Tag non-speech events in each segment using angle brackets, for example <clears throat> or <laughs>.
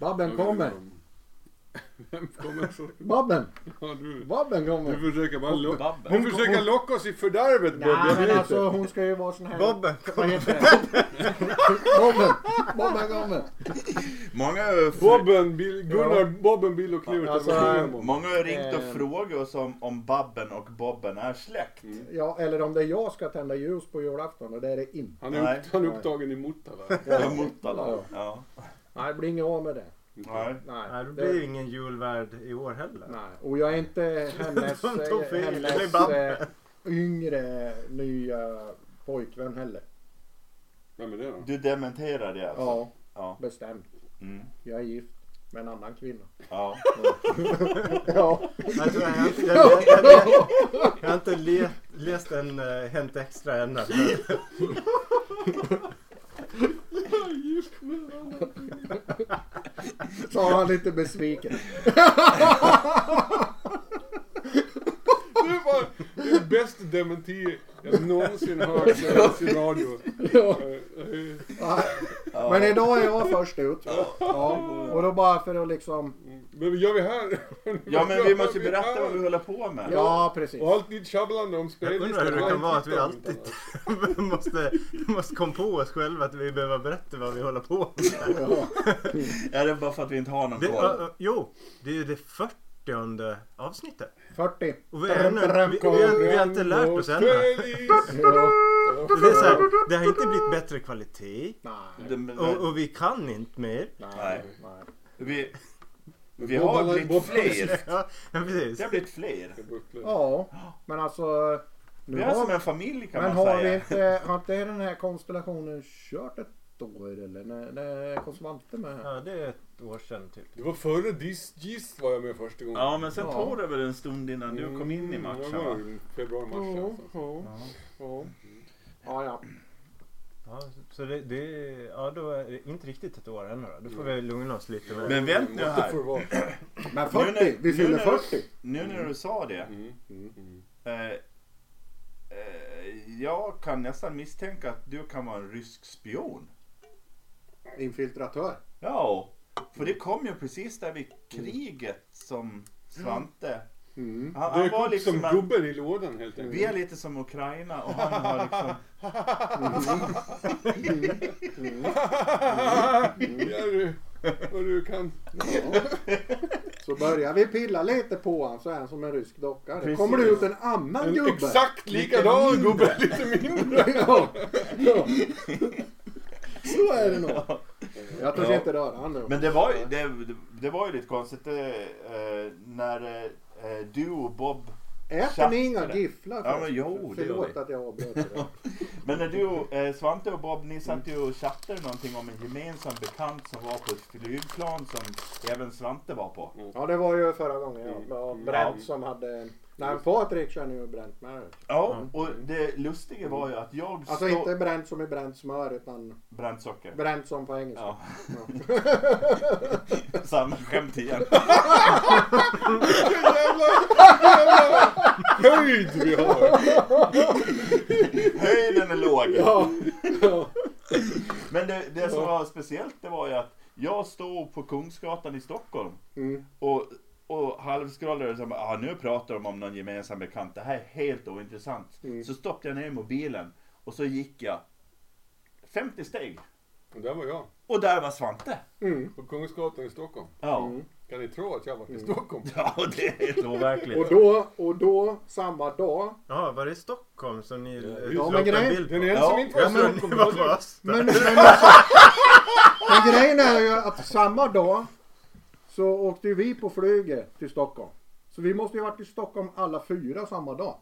Babben kommer. <laughs> Vem kommer så? Babben. Ja, du, Babben du kommer. försöker bara locka. Babben. Du försöker locka oss i fördärvet Nej men alltså hon ska ju vara sån här. Bobben. Vad heter det? Bobben. Bobben kommer. Många har ju fr- Bobben, Bill, Gunnar, Bobben, Bill och Knut. Alltså? Många har ringt och Eh. frågat oss om, om Babben och Bobben är släkt. Ja eller om det är jag ska tända ljus på julafton och det är det inte. Han är, Nej. upp, han är upptagen i Motala. Ja. Motala. Ja. Nej det blir inget av med det. Nej. Nej. Nej, det blir ingen julvärd i år heller. Nej, och jag är inte hennes, <laughs> fel. hennes eh, yngre nya pojkvän heller. Vem är det då? Du dementerar det alltså? Ja, Ja. bestämt. Mm. Jag är gift med en annan kvinna. ja. <laughs> Ja. Jag, tror jag, har inte- jag, jag, jag, jag har inte le, läst en uh, Hänt Extra <laughs> än. Sa han lite besviken. Det var bäst dementi jag någonsin <laughs> hört i radio. Ja. Men idag är jag först ut. Ja. Och då bara för att liksom. Men gör vi här? ja men vi måste berätta vad vi håller på med. Ja precis. Och allt ditt tjabblande om Jag spellistan. undrar hur det kan vara att vi alltid <laughs> måste, måste komma på oss själva att vi behöver berätta vad vi håller på med. Ja. Ja, det är bara för att vi inte har någon koll. jo, det är det 40 avsnittet. 40. Och vi, är ännu, vi, vi, har, vi har inte lärt oss ännu. Det, är så här, det har inte blivit bättre kvalitet. Nej. Och, och vi kan inte mer. Nej. Vi, vi har blivit fler. <laughs> Ja, precis. Det har blivit fler. Ja. Men alltså. Nu Vi är som har, en familj kan men man har vi säga. inte, har inte den här konstellationen kört ett år eller? När, när kom Svante med här? Ja, det är ett år sedan typ. Det var före Dis Gist var jag med första gången. Ja men sen Ja. tog det väl en stund innan du kom in i Mm, matchen det var va? i Februari, mars Ja, alltså. ja. Ja. Ja, ja. Ja, så det, det ja, då är det inte riktigt ett år ännu då. Då får vi lugna oss lite med Men vänt nu här. <clears throat> Men Nu 40, när- vi nu fyller när- 40. Nu när du sa det. Mm, mm, mm. Eh, eh, jag kan nästan misstänka att du kan vara en rysk spion. Infiltratör. Ja, för det kom ju precis där vid kriget som Svante. Mm. Han, Det han är var som liksom en, gubben i lådan helt enkelt. Vi är lite som Ukraina och han har liksom... Ja, du, vad du kan. Så börjar vi pilla lite på honom så är han som en rysk docka. Det Precis. kommer det ut en annan En gubbe. exakt likadan gubbe, lite mindre. <laughs> ja. ja. <laughs> <laughs> Så är det nog. Jag törs Ja. inte röra han nu. Men det var, ju- det, det, var ju lite konstigt eh, eh, när eh, du och Bob Äter ni inga gifflar? Ja, men jo, Förlåt att jag avbröt <laughs> det. Men när du, eh, Svante och Bob, ni satt ju och chattade någonting om en gemensam bekant som var på ett flygplan som även Svante var på. Ja det var ju förra gången ja. Mm. Mm. Som hade... Nej Patrik känner ju Brent med. Ja, och det lustiga var ju att jag Alltså inte Brent som i bränt smör utan Bränt socker. Brent som på engelska. Ja, Ja. <laughs> samma skämt igen. Höjd vi har. Höjden är låg. Ja. Ja. Men det, det som var speciellt det var ju att jag stod på Kungsgatan i Stockholm Mm. och, och halvskrollade och sa ah, nu pratar de om någon gemensam bekant. Det här är helt ointressant. Mm. Så stoppade jag ner mobilen och så gick jag 50 steg. Och där var jag. Och där var Svante. Mm. På Kungsgatan i Stockholm. Ja, Mm. Kan ni tro att jag var i Stockholm? <laughs> ja det är helt overkligt. Och då, och då samma dag. Ja, var det i Stockholm som ni Ja, ja, men en grejen- bild på? Den enda Ja, som inte var Jag i Stockholm <laughs> ni var. Men, men, <laughs> alltså, men grejen är ju att samma dag så åkte ju vi på flyget till Stockholm. Så vi måste ju varit i Stockholm alla fyra samma dag.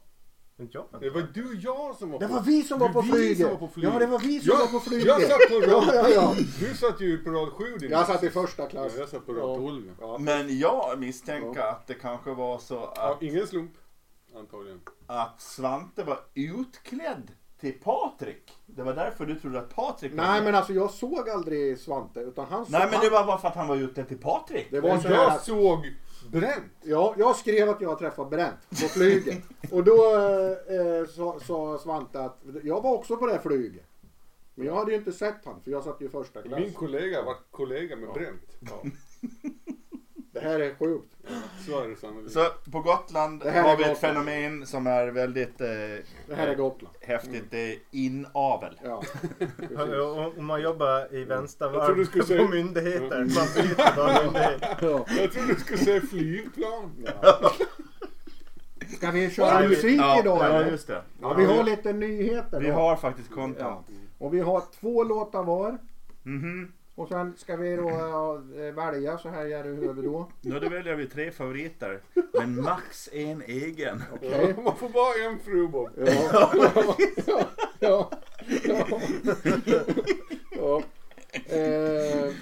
Men ja. Det var du och jag som var Det på var vi som var Det på är vi flyget. som var på flyget. Ja, det var vi som Jag- var på flyget. Jag satt på rad... <laughs> Ja, ja, ja. Du satt ju på rad 7 din Jag satt i första klass. Ja, jag satt på rad 12. Ja. Men jag misstänker att det kanske var så Ja, att, ingen slump. Antagligen. att Svante var utklädd till Patrik. Det var därför du trodde att Patrik var Nej med. men alltså jag såg aldrig Svante utan han såg... Nej men det var bara för att han var ute till Patrik. det var så här jag att, såg bränt. ja, jag skrev att jag träffade Brent på flyget. <laughs> Och då eh, sa, sa Svante att jag var också på det här flyget. Men jag hade ju inte sett han för jag satt ju i första klass. Min kollega var kollega med Brent. Ja. <laughs> Det här är sjukt. Så är det sannolikt. Så på Gotland har är vi ett Gotland. fenomen som är väldigt eh, Det här är Gotland. häftigt. Det är inavel. Ja. <laughs> Om man jobbar i vänstervarv skulle på säga- myndigheter. Man byter myndighet. <laughs> Ja. Jag trodde du skulle säga flygplan. Ska vi köra musik ja, idag Ja, just det. Ja, vi har lite nyheter Vi då. har faktiskt Ja. content. Och vi har två låtar var. Mhm. Och sen ska vi då eh, välja så här gör du huvud då. Ja, då väljer vi tre favoriter. Men max en egen. Okej. Ja, man får bara en fru Bob. Ja. <laughs> ja. Ja. Ja. ja. Eh, just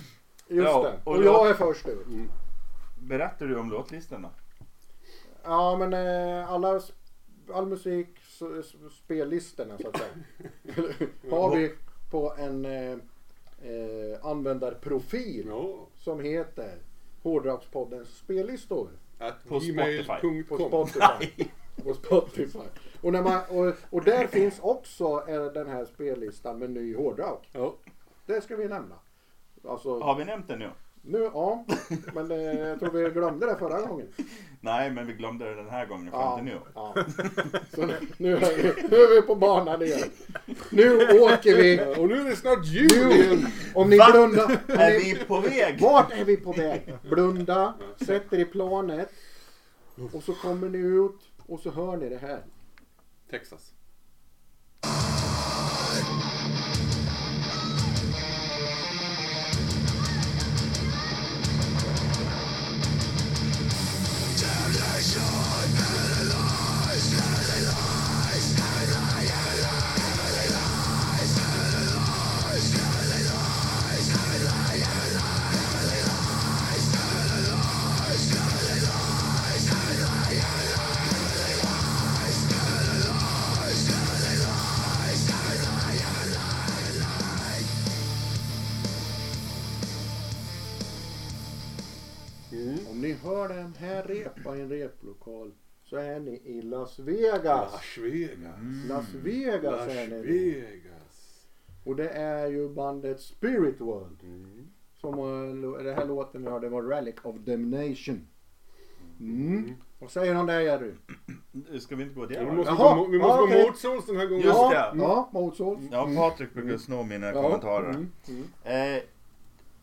Ja, det. och Och då- jag är först ut. Berättar du om låtlistan då? Ja men eh, alla, all musik, spellistorna så att säga. <laughs> har vi på en eh, eh, användarprofil Ja. som heter Hårdrockspoddens spellistor. På På gmail.com. Spotify. <laughs> på Spotify. Och, när man, och, och där finns också eh, den här spellistan med ny hårdrock. Ja. Det ska vi nämna. Alltså, Har vi nämnt det nu? Nu, ja. Men eh, jag tror vi glömde det förra gången. Nej, men vi glömde det den här gången fram Ja, till nu. ja. Så nu, nu, är vi, nu är vi på banan igen. Nu åker vi. Och nu är det snart jul igen. om ni Va? blundar. Är ni, vi på väg? vart är vi på väg? Blunda, sätter i planet. Och så kommer ni ut och så hör ni det här. Texas. En replokal så är ni i Las Vegas. Las Vegas. Las Vegas Las är ni. Vegas. Och det är ju bandet Spirit World. Mm. Som eh, den här låten vi hörde var Relic of Damnation. Mm. Vad säger han där Jerry? Ska vi inte gå Ja, där? vi måste Jaha, gå, vi måste ja, gå motsols den här gången. Just ja, det. ja, motsåls. Ja, Patrik brukar sno mina Ja, kommentarer. mm, mm. Eh,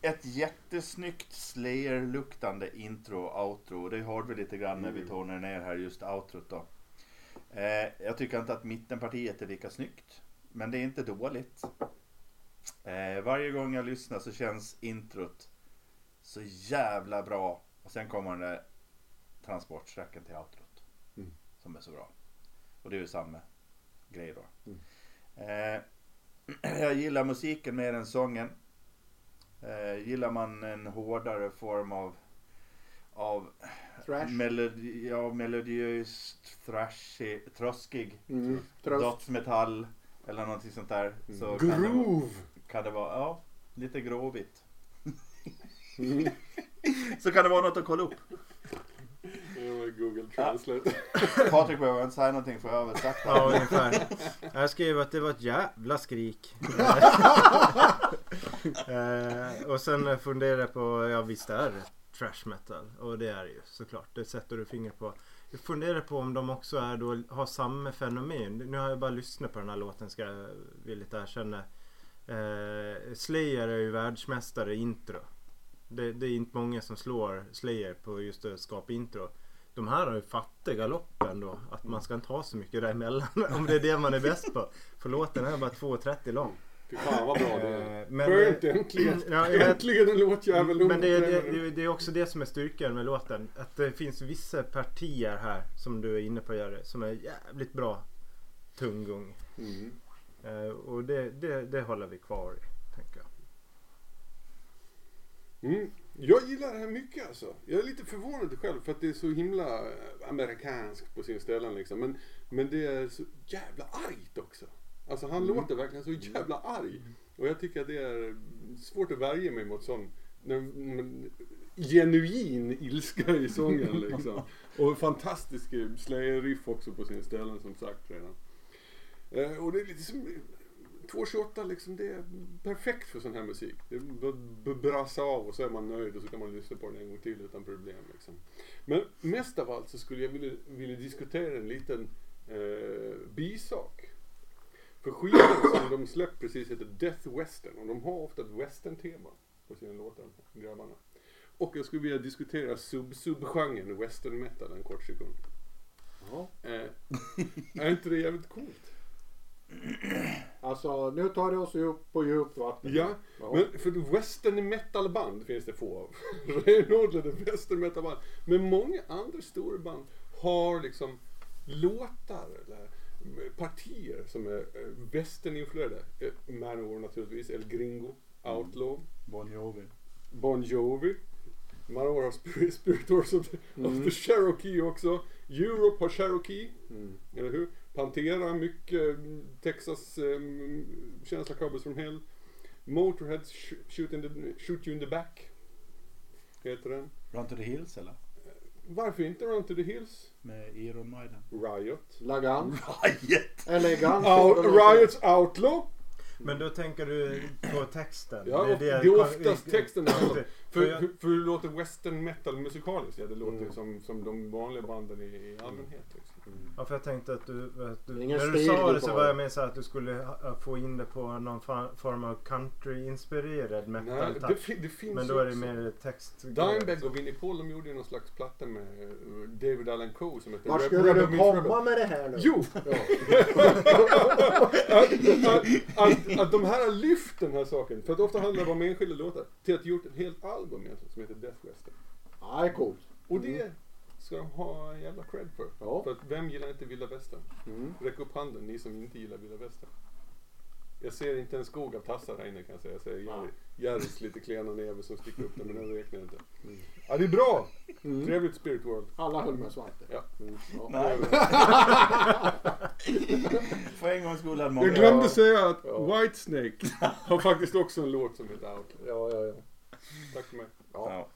ett jättesnyggt Slayer-luktande intro och outro. Det hörde vi lite grann när vi tonar ner här just outrot då. Eh, jag tycker inte att mittenpartiet är lika snyggt. Men det är inte dåligt. Eh, varje gång jag lyssnar så känns introt så jävla bra. Och sen kommer den där transportsträckan till outrot. Mm. Som är så bra. Och det är ju samma grej då. Mm. Eh, <clears throat> jag gillar musiken mer än sången. Eh, gillar man en hårdare form av, av Thrash. melodi, ja, melodiös, thrashig, tröskig, Mm. Dödsmetall eller någonting sånt där. Så kan det, vara- Groove. kan det vara, ja, lite gråvigt. Mm. <laughs> Så kan det vara något att kolla upp. Google Translate. Patrik behöver inte säga någonting för översatt det. Ja, ungefär. Jag skrev att det var ett jävla skrik. <laughs> eh, och sen funderar jag på, ja visst är det trash metal. Och det är det ju såklart. Det sätter du fingret på. Jag funderar på om de också är då, har samma fenomen. Nu har jag bara lyssnat på den här låten ska jag villigt erkänna. Eh, Slayer är ju världsmästare i intro. Det, det är inte många som slår Slayer på just att skapa intro. De här har ju fattat galoppen då. Att man ska inte ha så mycket däremellan. <laughs> Om det är det man är bäst på. För låten är bara 2.30 lång. Fy fan vad bra det är. Eh, men- Skönt äntligen. <clears throat> Ja, jag vet- Äntligen en låtjävel. Men det, det, det, det är också det som är styrkan med låten. Att det finns vissa partier här som du är inne på Jerry. Som är jävligt bra tunggung. Mm. Eh, och det, det, det håller vi kvar i. Tänker jag. Mm. Jag gillar det här mycket alltså. Jag är lite förvånad själv för att det är så himla eh, amerikanskt på sin ställen liksom. Men, men det är så jävla argt också. Alltså han låter verkligen så jävla arg. Och jag tycker att det är svårt att värja mig mot sån genuin ilska i sången liksom. <laughs> Och fantastisk Slayer-riff också på sin ställen som sagt redan. Eh, och det är lite som 228 liksom, det är perfekt för sån här musik. Det är bara b- brassa av och så är man nöjd och så kan man lyssna på den en gång till utan problem. Liksom. Men mest av allt så skulle jag vilja, vilja diskutera en liten eh, bisak. För skivan som de släppt precis heter Death Western och de har ofta ett western-tema på sina låtar, grabbarna. Och jag skulle vilja diskutera sub-sub-genren western metal en kort sekund. Ja. Eh, är inte det jävligt coolt? Alltså nu tar det oss upp på djupt vatten. Ja, men för western metal-band finns det få av. <laughs> Renodlade western metal-band. Men många andra stora band har liksom låtar eller partier som är eh, västerninfluerade. Eh, Manowar naturligtvis, El Gringo, Outlaw, Bon Jovi. Bon Jovi. Manowar har Spirit, Spirit Wars of, the- of the Cherokee också. Europe har Cherokee, Mm. eller hur? Pantera, mycket mm, Texas um, känsla Cowboys from Hell. Motorhead, sh- shoot, in the, shoot You in the Back. Heter den. Run to the Hills eller? Varför inte Run to the Hills? Med Iron Maiden. Riot. Lagan. Riot! Elegant. Out, Riots Outlaw. Men då tänker du på texten? Ja, Det är det, det- är oftast texten det handlar om. För jag- för, för hur låter western metal musikaliskt? Ja, det låter Mm. som, som de vanliga banden i, i allmänhet. Liksom. Ja, för jag tänkte att du, att du när du sa det så var jag med så att du skulle ha- få in det på någon fa- form av country-inspirerad Nej, metal det, touch. fi- det finns Men då är det mer text. Dimebag och Vinnie Paul de gjorde ju någon slags platta med eh, David Allen Coe som heter Var skulle Rebel du komma med det här nu? Jo! Ja. <laughs> att, att, att, att de här har lyft den här saken, för att ofta handlar det om enskilda låtar, till att gjort ett helt album egentligen som heter Death Western. Ja, det är coolt. Och det ska de ha jävla cred för. Ja. För att vem gillar inte vilda västern? Mm. Räck upp handen ni som inte gillar vilda västern. Jag ser inte en skog av tassar här inne kan jag säga. Jag ser Jerry, Jerrys lite klena näve som sticker upp där men den räknar jag inte. Ja det är bra! Mm. Trevligt Spirit World. Alla höll med Svante. Ja. Mm. Ja. Nej. <laughs> För en gångs skull hade många... Jag glömde säga att Ja. Whitesnake har faktiskt också en låt som heter Outlaw. Ja, ja, ja. Tack för mig. ja. Ja.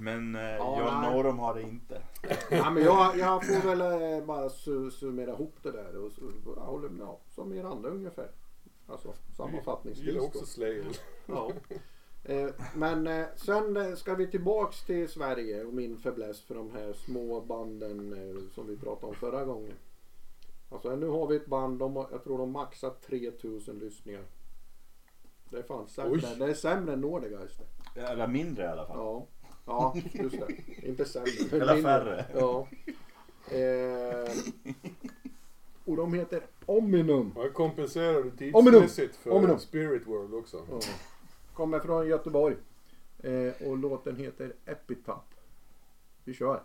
Men eh, Ja, John nej. Norum har det inte. ja men jag, jag får väl eh, bara su summera ihop det där. Och, så- jag håller med, ja, som er andra ungefär. Alltså Jag sammanfattningsvis. gillar då. också Slayer. Ja. Eh, men eh, sen eh, ska vi tillbaks till Sverige och min fäbless för de här små banden eh, som vi pratade om förra gången. Alltså nu har vi ett band, de, har- jag tror de maxat 3000 lyssningar. Det är fan sämre, Oj. det är sämre än Nordegeist. det. Eller mindre i alla fall. Ja. ja, just det. Inte sämre. Eller mindre. färre. Ja. Eh, och de heter Ominum. Jag kompenserade Ominum. tidsmässigt för Ominum. Spirit World också. Ja. Kommer från Göteborg. Eh, och låten heter Epitap. Vi kör.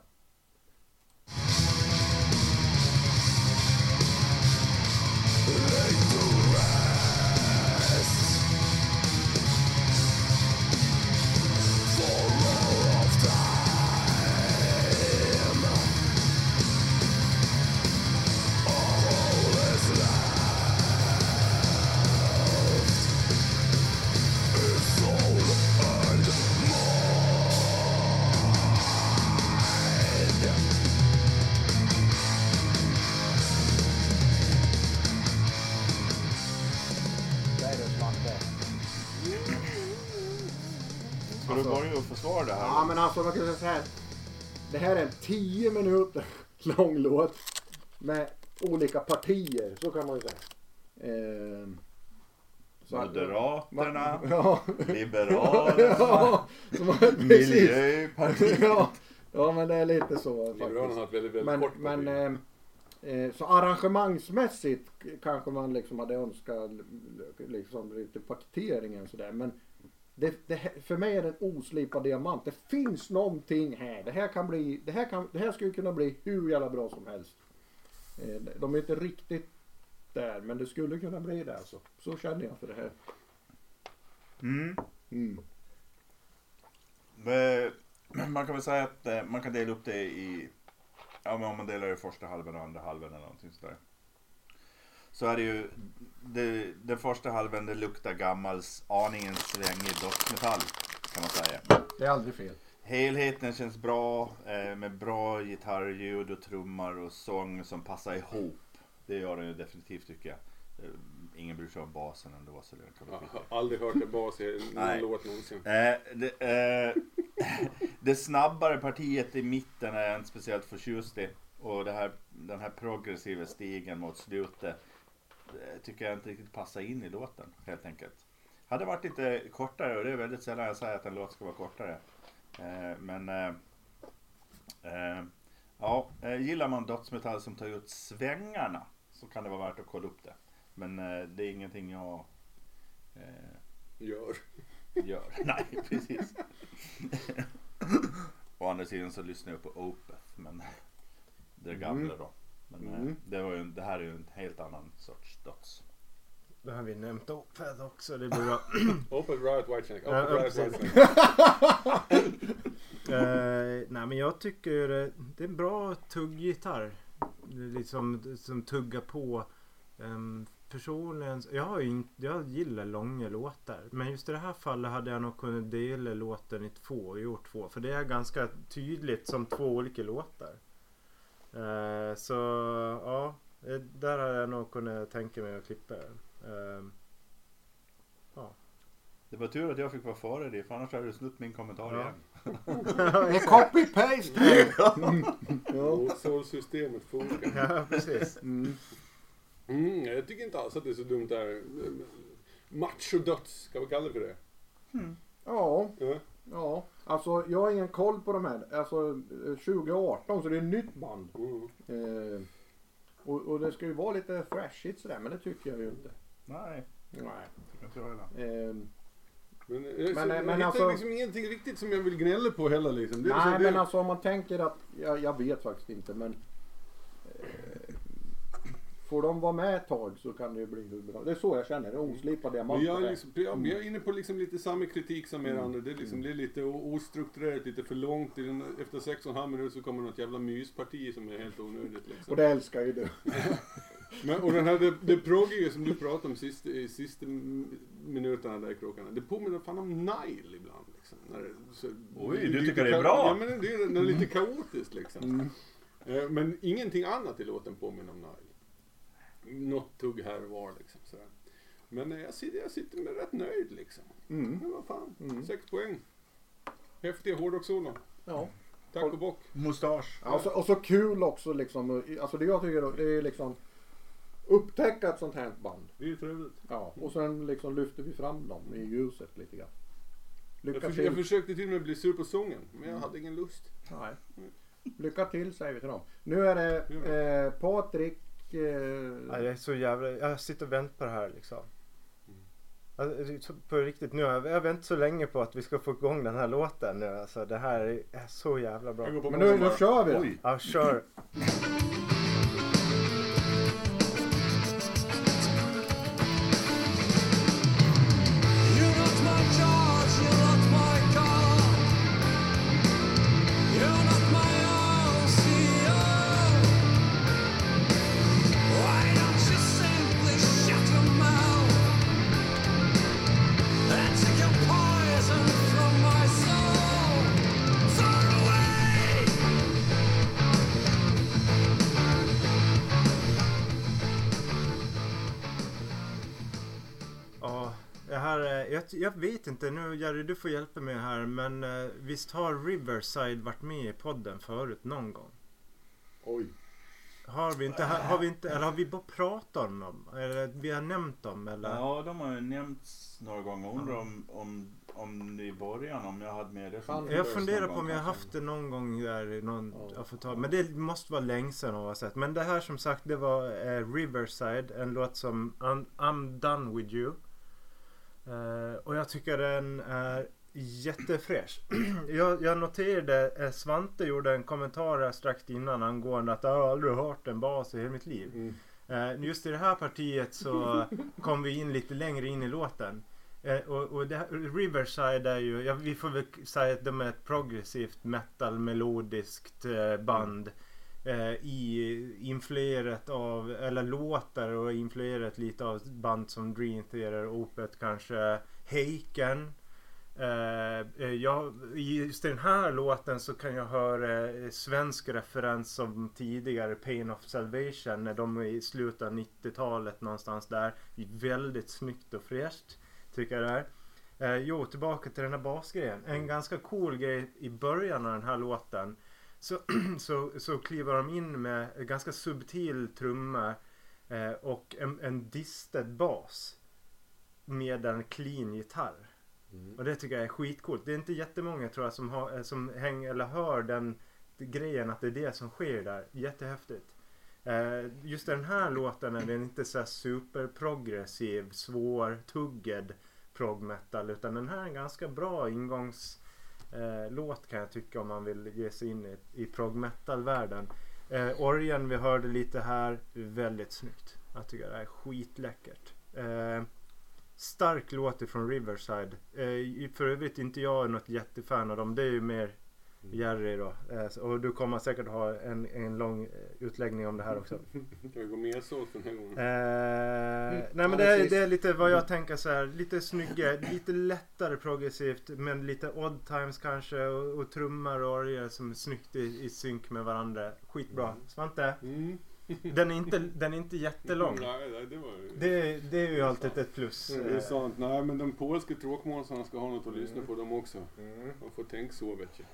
10 minuter <laughs> lång låt. Med olika partier. Så kan man ju säga. Att- Moderaterna, <laughs> Ja. Liberalerna, <laughs> ja. så man- Precis. Miljöpartiet. Ja. ja men det är lite så Liberalerna har ett väldigt, väldigt Men, kort men parti. ehm, eh, så arrangemangsmässigt kanske man liksom hade önskat liksom lite paketeringen sådär. Men det, det, för mig är det en oslipad diamant. Det finns någonting här. Det här kan bli, det här, kan, det här skulle kunna bli hur jävla bra som helst. Eh, de är inte riktigt där men det skulle kunna bli det alltså. Så känner jag för det här. Mm. Mm. Men Man kan väl säga att eh, man kan dela upp det i, ja men om man delar i första halvan och andra halvan eller någonting sådär. Så är det ju, det, den första halvan det luktar gammals, aningen svängig dödsmetall kan man säga. Det är aldrig fel. Helheten känns bra eh, med bra gitarrljud och trummor och sång som passar ihop. Det gör den ju definitivt tycker jag. Eh, ingen bryr sig om basen ändå så det kan Jag har aldrig hört en bas i Nej. någon låt någonsin. Eh, det, eh, <laughs> det snabbare partiet i mitten är jag inte speciellt förtjust i. Och det här, den här progressiva stigen mot slutet tycker jag inte riktigt passar in i låten helt enkelt. Hade varit lite kortare och det är väldigt sällan jag säger att en låt ska vara kortare. Eh, men eh, eh, ja, eh, gillar man dödsmetall som tar ut svängarna så kan det vara värt att kolla upp det. Men eh, det är ingenting jag eh, Gör. gör. <laughs> Nej, precis. Å andra sidan så lyssnar jag på Opeth, men det gamla då. Men eh, Mm. det, var ju, det här är ju en helt annan sorts döds. Det har vi nämnt Opeth också. Det blir bra. <coughs> Open Riot Whitesnake. Ja, Riot. Whitesnake. <laughs> Eh, nej men jag tycker ju det, är en bra tugggitarr. Liksom, som tuggar på. Um, personligen, jag, har ju inte, jag gillar långa låtar. Men just i det här fallet hade jag nog kunnat dela låten i två och gjort två. För det är ganska tydligt som två olika låtar. Eh, så ja, eh, där hade jag nog kunnat tänka mig att klippa den. Ehm, Det var tur att jag fick vara före dig, för annars hade du snott min kommentar Ja. igen. <laughs> En copy-paste! <laughs> ja. Solsystemet funkar. ja, precis. Mm. Mm, jag tycker inte alls att det är så dumt där. Macho-döds, ska vi kalla det för det? ja, Ja. ja. Alltså jag har ingen koll på de här. Alltså eh, 2018 så det är ett nytt band. Mm. Eh, och, och det ska ju vara lite thrashigt sådär men det tycker jag ju inte. Nej, Nej. tycker inte jag heller. Eh, Men, jag, Men- så, jag men hittar alltså- liksom ingenting riktigt som jag vill gnälla på heller liksom. Det nej så, det, men alltså om man tänker att, jag, jag vet faktiskt inte men eh, Får de vara med ett tag så kan det ju bli hur bra. Det är så jag känner, det är oslipade men diamanter. jag, är liksom, jag, jag är inne på liksom lite samma kritik som er Mm. andra. Det är, liksom, det är lite ostrukturerat, lite för långt. Efter sex och en halv minut så kommer något jävla mysparti som är helt onödigt. Liksom. Och det älskar ju du. <laughs> Men, och den här, det, det proggiga som du pratade om sist, i sista minuterna där i krokarna. Det påminner fan om Nile ibland. Liksom, när det, så, Oj, det- du tycker det är bra? Ja, men det är, det är lite kaotiskt liksom. Mm. Eh, Men ingenting annat i låten påminner om Nile. Något tugg här och var liksom. Sådär. Men eh, jag sitter, jag sitter med rätt nöjd liksom. Mm. Men vad fan, Mm. sex poäng. Häftiga hårdrockssolon. Ja. Tack och bock. Mustasch. Ja, och, så, och så kul också liksom. Alltså det jag tycker det är liksom upptäcka ett sånt här band. Det är trevligt. Ja, och sen liksom lyfter vi fram dem i ljuset lite grann. Jag, Lycka jag till. försökte till och med bli sur på sången, men jag hade ingen lust. Nej. Lycka till säger vi till dem. Nu är det eh, Patrik. Ja, Eh, jag är så jävla... Jag sitter och väntar på det här liksom. Alltså, det är så- på riktigt nu. Jag har väntat så länge på att vi ska få igång den här låten nu. Alltså det här är- så jävla bra. Jag men nu, nu kör vi. Oj. Ja, kör. <clears throat> vet inte nu Jerry du får hjälpa mig här men eh, visst har Riverside varit med i podden förut någon gång? Oj. Har vi inte, har vi inte eller har vi bara pratat om dem? Eller vi har nämnt dem eller? Ja, de har ju nämnts några gånger. Undrar om, om, om i början om jag hade med det Jag funderar på om jag har haft det någon gång där i någon, Ja. jag får ta, men det måste vara länge sedan oavsett. Men det här som sagt det var eh, Riverside, en låt som I'm, I'm done with you. Eh, och jag tycker den är jättefräsch. <clears throat> jag, jag noterade, eh, Svante gjorde en kommentar här strax innan angående att jag har aldrig hört en bas i hela mitt liv. Mm. Eh, just i det här partiet så <laughs> kom vi in lite längre in i låten. Eh, och och här, Riverside är ju, ja, vi får väl säga att de är ett progressivt metal melodiskt band. Eh, i influerat av, eller låtar och influerat lite av band som Dream Theater, Opeth kanske, Heiken. Eh, eh, jag, just i den här låten så kan jag höra eh, svensk referens som tidigare Pain of Salvation när de är i slutet av 90-talet någonstans där. Väldigt snyggt och fräscht tycker jag det är. Eh, jo, tillbaka till den här basgrejen. En ganska cool grej i början av den här låten. Så, <clears throat> så, så kliver de in med ganska subtil trumma eh, och en, en disted bas. Med en clean gitarr. Och det tycker jag är skitcoolt. Det är inte jättemånga tror jag som, har, eh, som hänger eller hör den grejen att det är det som sker där. Jättehäftigt. Eh, just den här låten är den inte så superprogressiv, svårtuggad prog metal utan den här är en ganska bra ingångslåt eh, låt kan jag tycka om man vill ge sig in i, i prog metal världen. Eh, orgeln vi hörde lite här, väldigt snyggt. Jag tycker det är skitläckert. Eh, stark låt ifrån Riverside. Eh, för övrigt inte jag något jättefan av dem. Det är ju mer Jerry då. Eh, och du kommer säkert ha en, en lång eh, utläggning om det här också. <laughs> Ska vi gå med så den här gången? Eh, nej men det är, det är lite vad jag tänker så här. Lite snyggare, lite lättare progressivt. Men lite odd times kanske. Och, och trummor och orgel som är snyggt i, i synk med varandra. Skitbra. Svante. Mm. <laughs> Den är inte, den är inte jättelång. Nej, nej, det var ju... Det, det är ju alltid ett plus. Det är sant. Nej, men de polska tråkmånsarna ska ha något att lyssna på de också. Mm. Man får tänka så vet jag.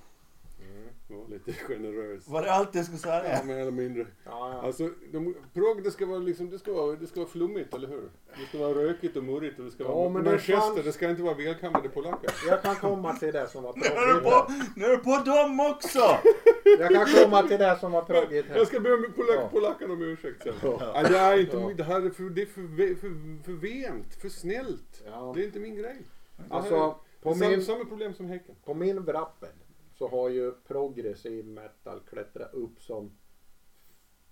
Mm. Var lite generös. Var det allt du skulle Ja, säga? mer eller mindre. Ja, ja. Alltså, de, prog det ska vara liksom, det ska vara, det ska vara flummigt, eller hur? Det ska vara rökigt och murrigt och det ska Ja, vara men det Manchester, fanns- det ska inte vara välkammade polacker. Jag kan komma till det som var Nu är du på, proggigt. nu är du på dem också! Jag kan komma till det som var proggigt här. Jag ska be med polak, Ja. polackerna om ursäkt sen. Ja. Ja, det är inte Ja. det här är för, det är för, för, för vent, för snällt. Ja. Det är inte min grej. Det Alltså, är på sam, min, samma problem som Häcken. på min Wrappel så har ju progressiv metal klättrat upp som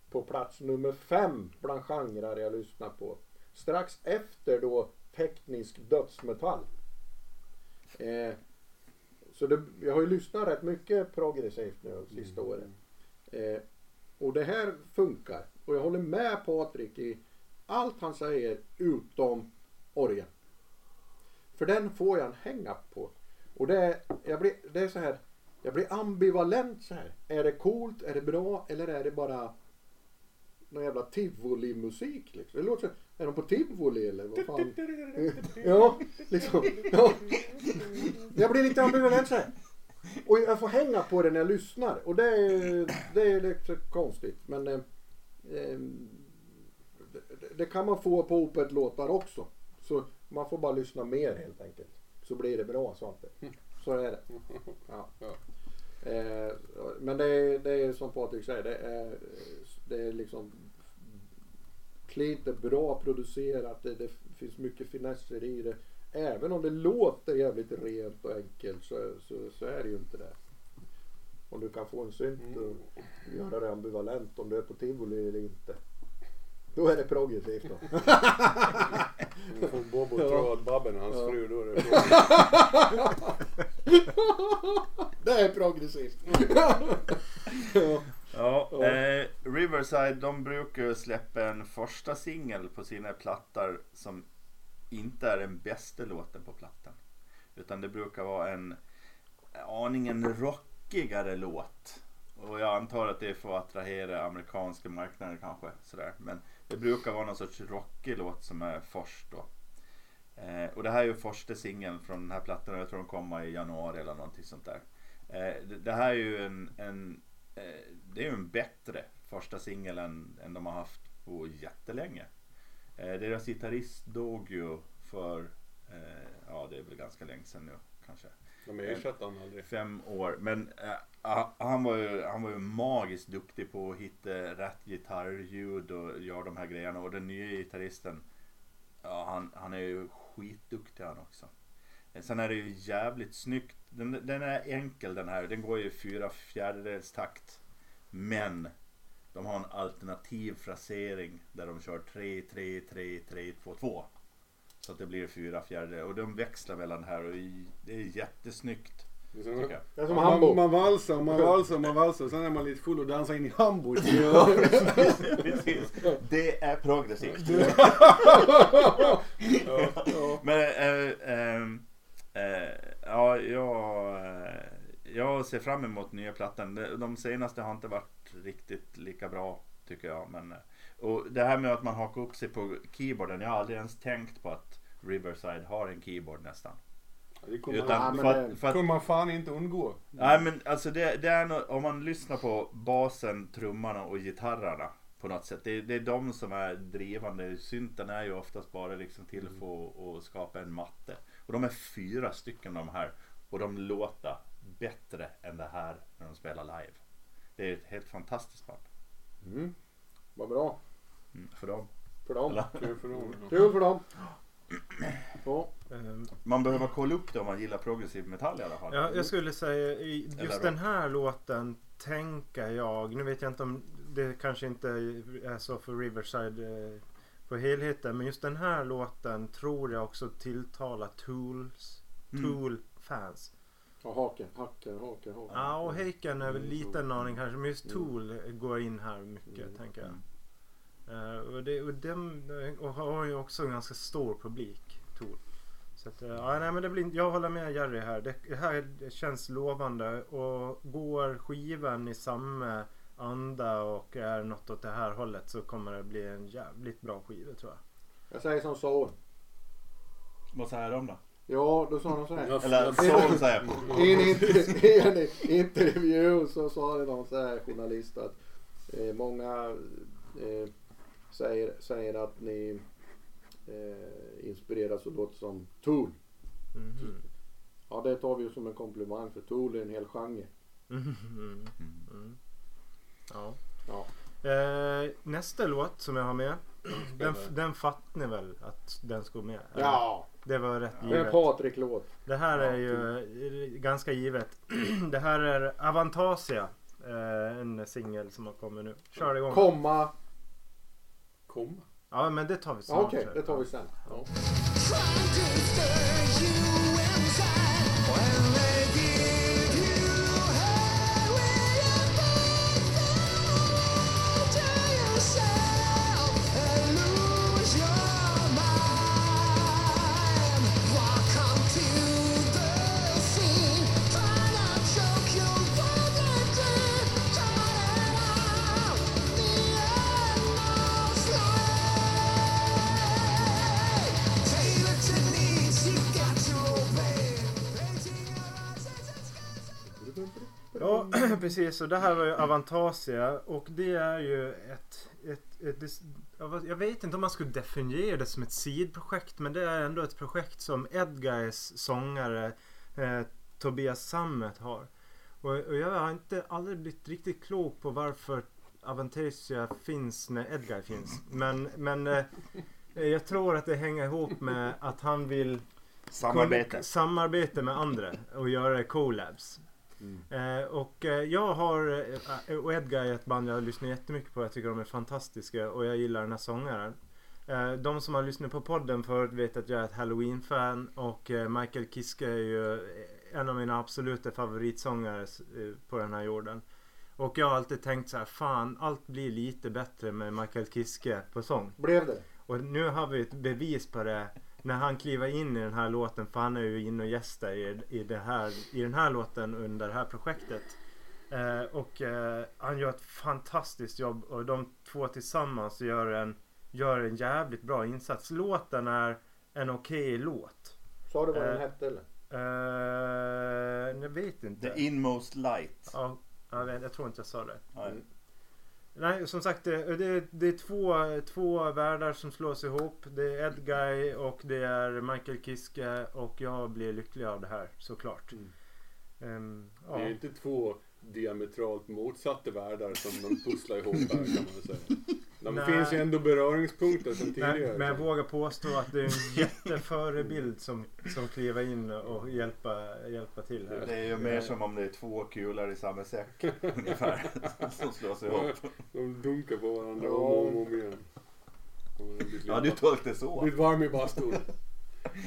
på plats nummer fem bland genrer jag lyssnar på. Strax efter då teknisk dödsmetall. Eh, så det, jag har ju lyssnat rätt mycket progressivt nu de sista åren. Eh, och det här funkar. Och jag håller med Patrik i allt han säger utom orgeln. För den får jag en hänga på. Och det är, jag blir, det är så här. Jag blir ambivalent så här. Är det coolt? Är det bra? Eller är det bara någon jävla tivoli-musik liksom? Det låter så, är de på tivoli eller vad fan? <laughs> Ja, liksom. Ja. Jag blir lite ambivalent så här. Och jag får hänga på det när jag lyssnar. Och det är, det är lite konstigt. Men eh, eh, det, det kan man få på Opet-låtar också. Så man får bara lyssna mer helt enkelt. Så blir det bra Svante. Så är det. Ja. Eh, men det är, det är som Patrik säger. Det är, det är liksom klint, är bra producerat. Det, det finns mycket finesser i det. Även om det låter jävligt rent och enkelt så, så, så är det ju inte det. Om du kan få en synt och göra det ambivalent om du är på tivoli eller inte. Då är det progressivt då. Nu <laughs> får Bobo tro att Babben är hans Ja. fru. Då är det <laughs> det är progressivt. ja. <laughs> Ja, Ja. eh, Riverside de brukar ju släppa en första singel på sina plattor som inte är den bästa låten på plattan. Utan det brukar vara en aningen rockigare låt. Och jag antar att det är för att attrahera amerikanska marknader kanske. Sådär. Men det brukar vara någon sorts rockig låt som är först då. Eh, och det här är ju första singeln från den här plattan. Jag tror den kommer i januari eller någonting sånt där. Eh, det, det här är ju en, en eh, det är ju en bättre första singel än, än de har haft på jättelänge. Eh, deras gitarrist dog ju för, eh, ja det är väl ganska länge sedan nu kanske. De ersatte han aldrig. Fem år. Men eh, han, var ju, han var ju magiskt duktig på att hitta rätt gitarrljud och göra de här grejerna. Och den nya gitarristen, ja han, han är ju skitduktig han också. Sen är det ju jävligt snyggt. Den, den är enkel den här. Den går ju i fyra fjärdedels takt. Men de har en alternativ frasering där de kör 3, 3, 3, 3, 2, 2. Så att det blir fyra fjärdedelar. Och de växlar mellan här och det är jättesnyggt. Det är som- Tycker jag. Det är som man, Hamburg. man valsar och man valsar och man valsar. Sen är man lite full och dansar in i Hamburg. <laughs> Precis. Det är progressivt. <laughs> Ja, ja. Men äh, äh, äh, Ja, jag, eh, jag ser fram emot nya plattan. De- De senaste har inte varit riktigt lika bra tycker jag. Men, eh, och det här med att man hakar upp sig på keyboarden. Jag har aldrig ens tänkt på att Riverside har en keyboard nästan. Det kommer Utan men för, det- att, för att, kommer man fan inte undgå. nej men alltså det, det är nog, om man lyssnar på basen, trummarna och gitarrerna på något sätt. Det, det är de som är drivande. Synten är ju oftast bara liksom till för att, skapa en matte. Och de är fyra stycken de här. Och de låter bättre än det här när de spelar live. Det är ett helt fantastiskt band. Mm. Vad bra Mm, för dem. för dem. Kul för dem. Kul för dem. Ja. Man behöver kolla upp det om man gillar progressiv metall i alla fall. Ja, jag skulle säga Eller just den här låten tänker jag, nu vet jag inte om det kanske inte är så för Riverside eh, på helheten, men just den här låten tror jag också tilltalar Tools, Mm. Tool-fans. Och haken, hacken, haken, haken. Ja, och Heiken är väl lite en aning kanske, men just Mm. Tool går in här mycket Mm. tänker jag. Eh, och, det, och, dem, och har ju också en ganska stor publik, Tool. Så att, eh, ja, nej, men det blir, jag håller med Jerry här. Det, det här känns lovande och går skivan i samma anda och är något åt det här hållet så kommer det bli en jävligt bra skiva tror jag. Jag säger som så. Vad säger de då? Ja, då sa de så här. Eller så säger. I en, inter- i en intervju så sa det någon så här journalist att eh, många eh, säger, säger att ni eh, inspireras och låter som Tool. Mhm. Ja, det tar vi ju som en komplimang för Tool är en hel genre. Mhm. Mm. Ja. Ja. Eh, nästa låt som jag har med. Den, den fattar ni väl att den ska med? Ja, Det var rätt det är en givet. Patrik-låt. Det här är ju ganska givet. <clears throat> Det här är Avantasia. eh, En singel som har kommit nu. Kör igång. Komma. Komma. Ja men det tar vi Ja, snart. Okej, det tar vi sen. Ja. Precis och det här var ju Avantasia och det är ju ett, ett, ett, det- jag vet inte om man skulle definiera det som ett sidprojekt men det är ändå ett projekt som Edguys sångare eh, Tobias Sammet har. Och, och jag har inte aldrig blivit riktigt klok på varför Avantasia finns när Edguy finns. Men, men eh, jag tror att det hänger ihop med att han vill Samarbete. Samarbete med andra och göra collabs. Eh, och eh, jag har, eh, och Edgar är ett band jag lyssnar jättemycket på. Jag tycker de är fantastiska och jag gillar den här sångaren. Eh, de som har lyssnat på podden förut vet att jag är ett Halloween-fan och eh, Michael Kiske är ju en av mina absoluta favoritsångare på den här jorden. Och jag har alltid tänkt så här, fan allt blir lite bättre med Michael Kiske på sång. Blev det? Och nu har vi ett bevis på det när han kliver in i den här låten för han är ju inne och gästar i, i, det här, i den här låten under det här projektet. Eh, och eh, han gör ett fantastiskt jobb och de två tillsammans gör en, gör en jävligt bra insats. Låten är en okej låt. Sa du vad den Eh. hette eller? Eh, jag vet inte. The inmost light. Ja, jag, vet, jag tror inte jag sa det. Nej. Nej, som sagt det, det, det är två, två världar som slås ihop. Det är Ed Guy och det är Michael Kiske och jag blir lycklig av det här såklart. Mm. Ehm, Det är ja. inte två diametralt motsatta världar som de pusslar ihop här kan man säga. <laughs> De Nej. finns ju ändå beröringspunkter Men, tidigare. men jag vågar påstå att det är en <laughs> jätteförebild som, som kliver in och hjälpa, hjälpa till här. Det är ju mer som om det är två kulor i samma säck <laughs> ungefär. Som slås ihop. De dunkar på varandra om och om, om igen. Ja, du tolkade det så. Blivit varm i bastun.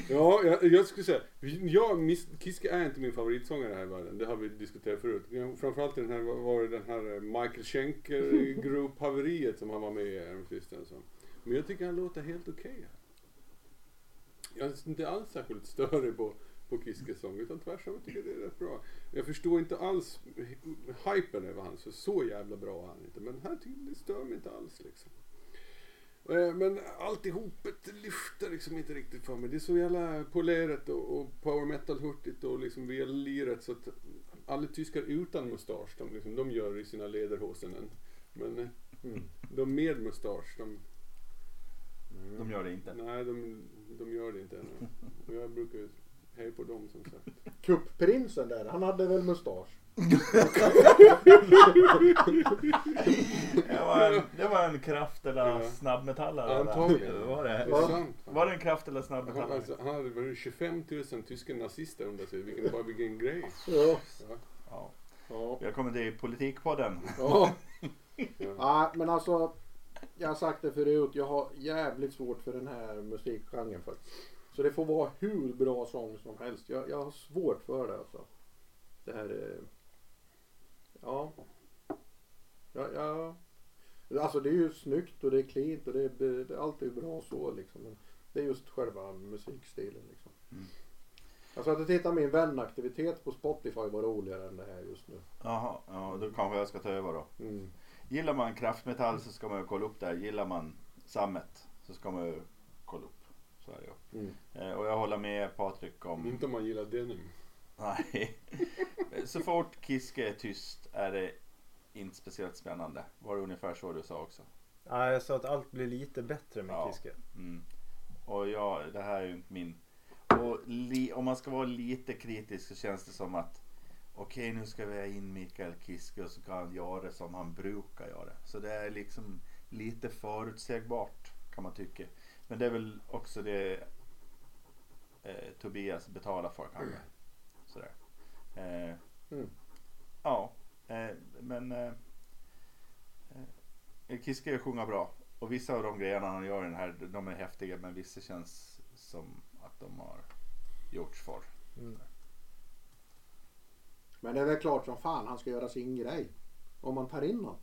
Ja, jag, jag skulle säga. Jag, Miss Kiske är inte min favoritsångare här i världen. Det har vi diskuterat förut. Framförallt den här, var det den här eh, Michael Schenker <laughs> Group haveriet som han var med i häromsistens. Men jag tycker han låter helt okej här. Jag är inte alls särskilt störig på, på Kiskes sång utan tvärtom, jag tycker det är rätt bra. Jag förstår inte alls hypen över han, så så jävla bra är han inte. Men här tycker jag det stör mig inte alls liksom. Eh, Men alltihopet lyfter liksom inte riktigt för mig. Det är så jävla polerat och, och power metal-hurtigt och liksom liret så att alla tyskar utan mustasch, de, liksom, de gör i sina lederhosen. Men eh, Mm. de med mustasch, de, De gör det inte. nej de, de gör det inte. Och <laughs> jag brukar ju heja på dem som sagt. Kupprinsen där, han hade väl mustasch? Det var en, det var en kraft eller Ja. snabbmetallare. Antagligen. Var Det det? är sant. Var det en kraft eller Han, snabbmetallare? alltså, han hade väl 25 000 tyska nazister under sig. Vilken, bara vilken grej. Ja. Ja. Ja. ja. Välkommen till Politikpodden. ja. Ja. Men alltså. Jag har sagt det förut. Jag har jävligt svårt för den här musikgenren faktiskt. Så det får vara hur bra sång som helst. Jag, jag har svårt för det alltså. Det här är... Ja. Ja, ja. Alltså det är ju snyggt och det är cleant och det är, det är alltid bra så liksom. Men det är just själva musikstilen liksom. Mm. Jag satt och tittade min vänaktivitet på Spotify var roligare än det här just nu. Jaha, ja, då kanske jag ska ta över då. Mm. Gillar man kraftmetall så ska man ju kolla upp det här. Gillar man sammet så ska man ju. Så är det ju. Mm. Eh, Och jag håller med Patrik om... Inte om man gillar denim. Nej. Så fort Kiske är tyst är det inte speciellt spännande. Var det ungefär så du sa också? Ja, jag sa att allt blir lite bättre med Ja. Kiske. Mm. Och ja, det här är ju inte min... Och li, om man ska vara lite kritisk så känns det som att okej nu ska vi ha in Mikael Kiske och så kan han göra det som han brukar göra. Så det är liksom lite förutsägbart kan man tycka. Men det är väl också det eh, Tobias betalar för kanske. Sådär. Eh, Mm. Ja, eh, men eh, eh, Kiske sjunger bra. Och vissa av de grejerna han gör i den här, de är häftiga men vissa känns som att de har gjorts för. Mm. Men det är väl klart som fan han ska göra sin grej. Om man tar in honom.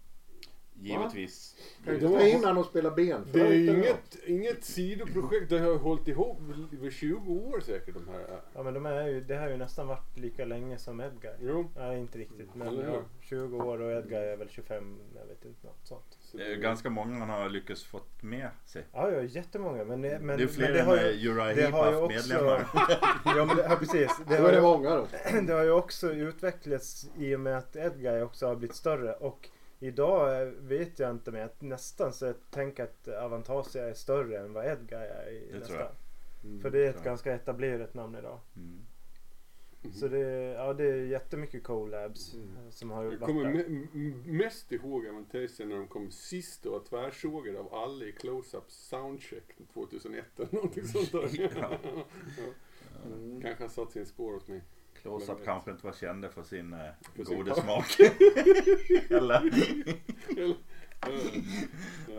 Givetvis. Kan ju inte ta in honom och spela benflöjt. Det är något. inget, inget sidoprojekt. Det har hållit ihop i 20 år säkert de här. Ja men de är ju, det har ju nästan varit lika länge som Edgar. Jo. Nej inte riktigt men ja, 20 år och Edgar är väl 25, jag vet inte något sånt. Så Det är ganska många han har lyckats fått med sig. Ja, ja jättemånga men, men, det är men fler det än har ju, Uriah det har ju Heep också, medlemmar. <laughs> ja men det, ja, precis. Det har, det ju, många då. <clears throat> det har ju också utvecklats i och med att Edgar också har blivit större och idag eh, vet jag inte men jag nästan så jag tänker att Avantasia är större än vad Edgar är i, Det tror nästan. jag. För det är ett tror jag. ganska etablerat namn idag. Mm. Så det, ja, det är jättemycket collabs Mm. eh, som har Jag varit kommer där. mest ihåg Avantasia när de kom sist och var tvärsågade av alla i Close-Up Soundcheck 2001 eller någonting sånt där. <laughs> Ja. <laughs> Ja. Mm. Kanske har satt sin spår hos mig. Close-Up kanske inte var kända för sin eh, goda smak. <laughs> Eller?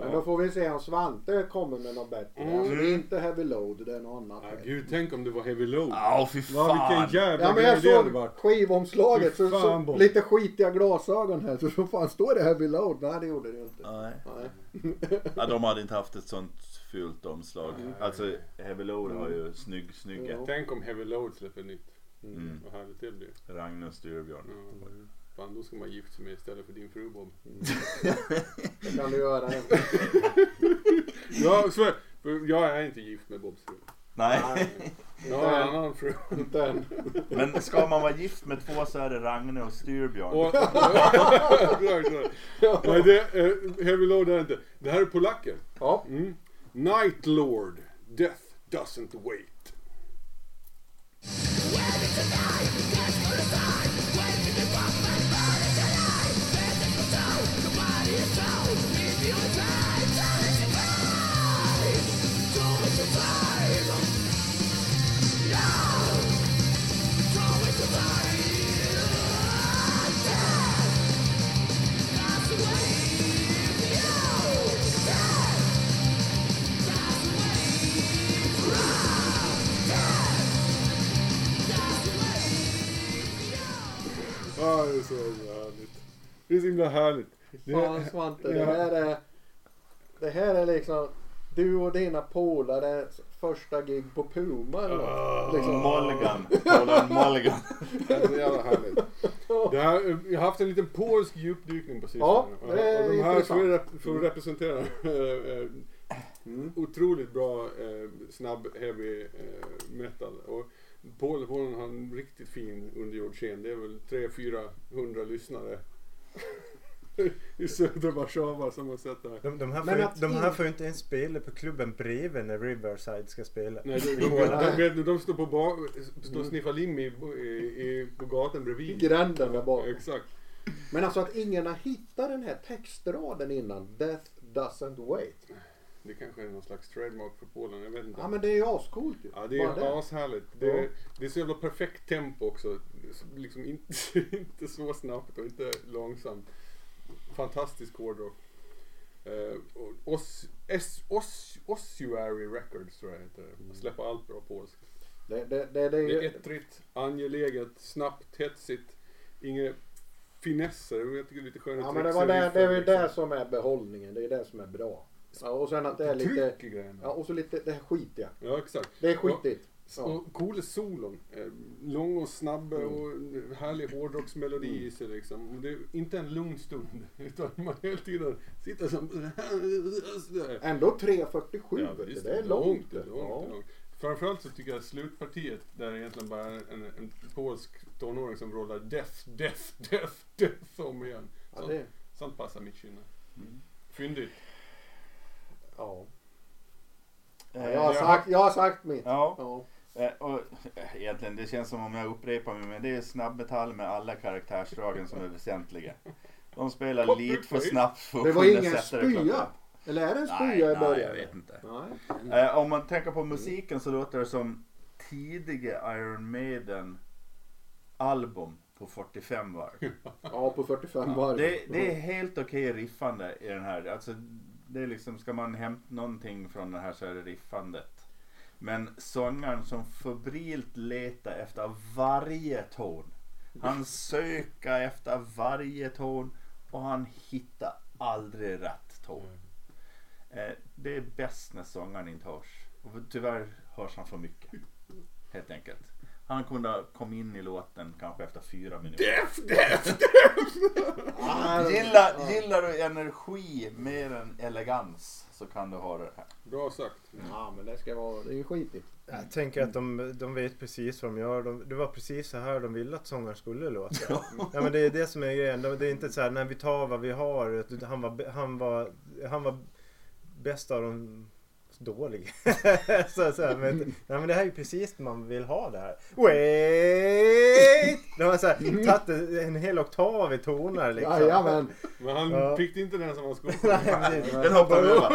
Men då får vi se om Svante kommer med något bättre. Mm. Alltså det är inte Heavy Load, det är något annat. Ja, gud, tänk om det var Heavy Load. Ja, fy Va, fan. vilken jävla Ja men jag såg skivomslaget Fy så, så fan, Bob. lite skitiga glasögon här så så fan står det Heavy Load? Nej det gjorde det ju inte. Nej. Nej. <laughs> Ja, de hade inte haft ett sånt fult omslag. Nej. Alltså Heavy Load har ju snygg, snygga. Ja. Tänk om Heavy Load släpper nytt. Mm. Vad härligt det blir. Ragnar Styrbjörn. Ja. Fan, då ska man gifta sig med istället för din fru Bob. <laughs> Det kan du göra. <laughs> Ja, så, för jag är inte gift med Bobs fru. Nej, Nej, <laughs> Jag har en annan fru. inte än. men ska man vara gift med två så är det Ragnar och Styrbjörn. Och, så. Nej, det, eh, Heavy Load är inte. Det här är polacken. Ja. Mm. Night Lord. Death doesn't wait. Where did you die? That's for the Ja, det är så himla härligt. Det är så himla härligt. Det, Fan Svante, det här är... Det här är liksom... du och dina polare första gig på Puma eller något. Liksom. Mulligan. <laughs> Mulligan. Det är så jävla härligt. Det här, jag har haft en liten polsk djupdykning på sistone. Ja, det är och de här får, rep- får representera eh, eh, otroligt bra eh, snabb heavy eh, metal. Och Polen har en riktigt fin underjord scen. Det är väl 300-400 lyssnare <laughs> i södra Warszawa som har sett det här. De, de, här, Men får, att inte, de här får ju inte ens spela på klubben bredvid när Riverside ska spela. Nej, de, de, de, de, står, på ba, står och sniffar lim i, i, i, på gatan I bredvid. gränden där bak. Exakt. Men alltså att ingen har hittat den här textraden innan. Death doesn't wait. Det kanske är någon slags trademark för Polen, jag vet inte. Ja men det är ju ascoolt ju. Ja, det är ashärligt. Det, Ja. det är så jävla perfekt tempo också. Det Liksom inte, <laughs> inte så snabbt och inte långsamt. Fantastisk hårdrock. Uh, Os, S, Os, Ossuary Records tror jag heter det. Man släpper allt bra polskt. Det, det, det, det, Det är det, ettrigt, angeläget, snabbt, hetsigt. Inga finesser. Jag tycker det är lite sköna ja men det, var det, tricks det är väl liksom. det som är behållningen. Det är det som är bra. Ja, och sen att det är lite... Tryck i grejerna. Ja och så lite det här skitiga. Ja, exakt. Det är skitigt. Ja. Och coola solon. Eh, Lång och snabb Mm. och härlig hårdrocksmelodi i sig liksom. Det är inte en lugn stund. <laughs> Utan man hela tiden sitter som... <laughs> Ändå 3.47 Ja, visst, Det är långt. Det är långt, ja. det är långt. Framförallt så tycker jag att slutpartiet där det egentligen bara är en, en polsk tonåring som rollar death, death, death, death om igen. Ja, Sånt, det, sånt passar mitt kynne. Fyndigt. Ja. Eh, Jag, har sagt, jag har sagt mitt. Ja, Ja. eh, och eh, egentligen det känns som om jag upprepar mig men det är snabbmetall med alla karaktärsdragen som är väsentliga. De spelar lite för snabbt för att Det var kunna ingen sätta det spya. Eller är det en spya Nej, i nej, början? jag vet inte. Nej. Om man tänker på musiken så låter det som tidiga Iron Maiden album på 45 varv. Ja, på 45 varv. Det, det är helt okej riffande i den här. Alltså, det är liksom, ska man hämta någonting från den här så är det riffandet. Men sångaren som febrilt letar efter varje ton. Han söker efter varje ton och han hittar aldrig rätt ton. Eh, det är bäst när sångaren inte hörs. Och tyvärr hörs han för mycket. Helt enkelt. Han kunde ha kommit in i låten kanske efter fyra minuter. Ah, <laughs> Gillar, gillar du energi mer än elegans så kan du ha det här. Bra sagt. Ja, men det ska vara... Det är ju skitigt. Jag tänker att de, de vet precis vad de gör. De, det var precis så här de ville att sångaren skulle låta. <laughs> ja, men det är det som är grejen. De- Det är inte så här, när vi tar vad vi har. Han var, han var, han var bäst av de dåliga. <laughs> så, så här, men, nej, men det här är ju precis det man vill ha det här. Wait! De har så här, tagit en- hel oktav i toner liksom. Jajamän. Men han Ja. fick inte den som han skulle. <laughs> Nej. Den hoppar vi över.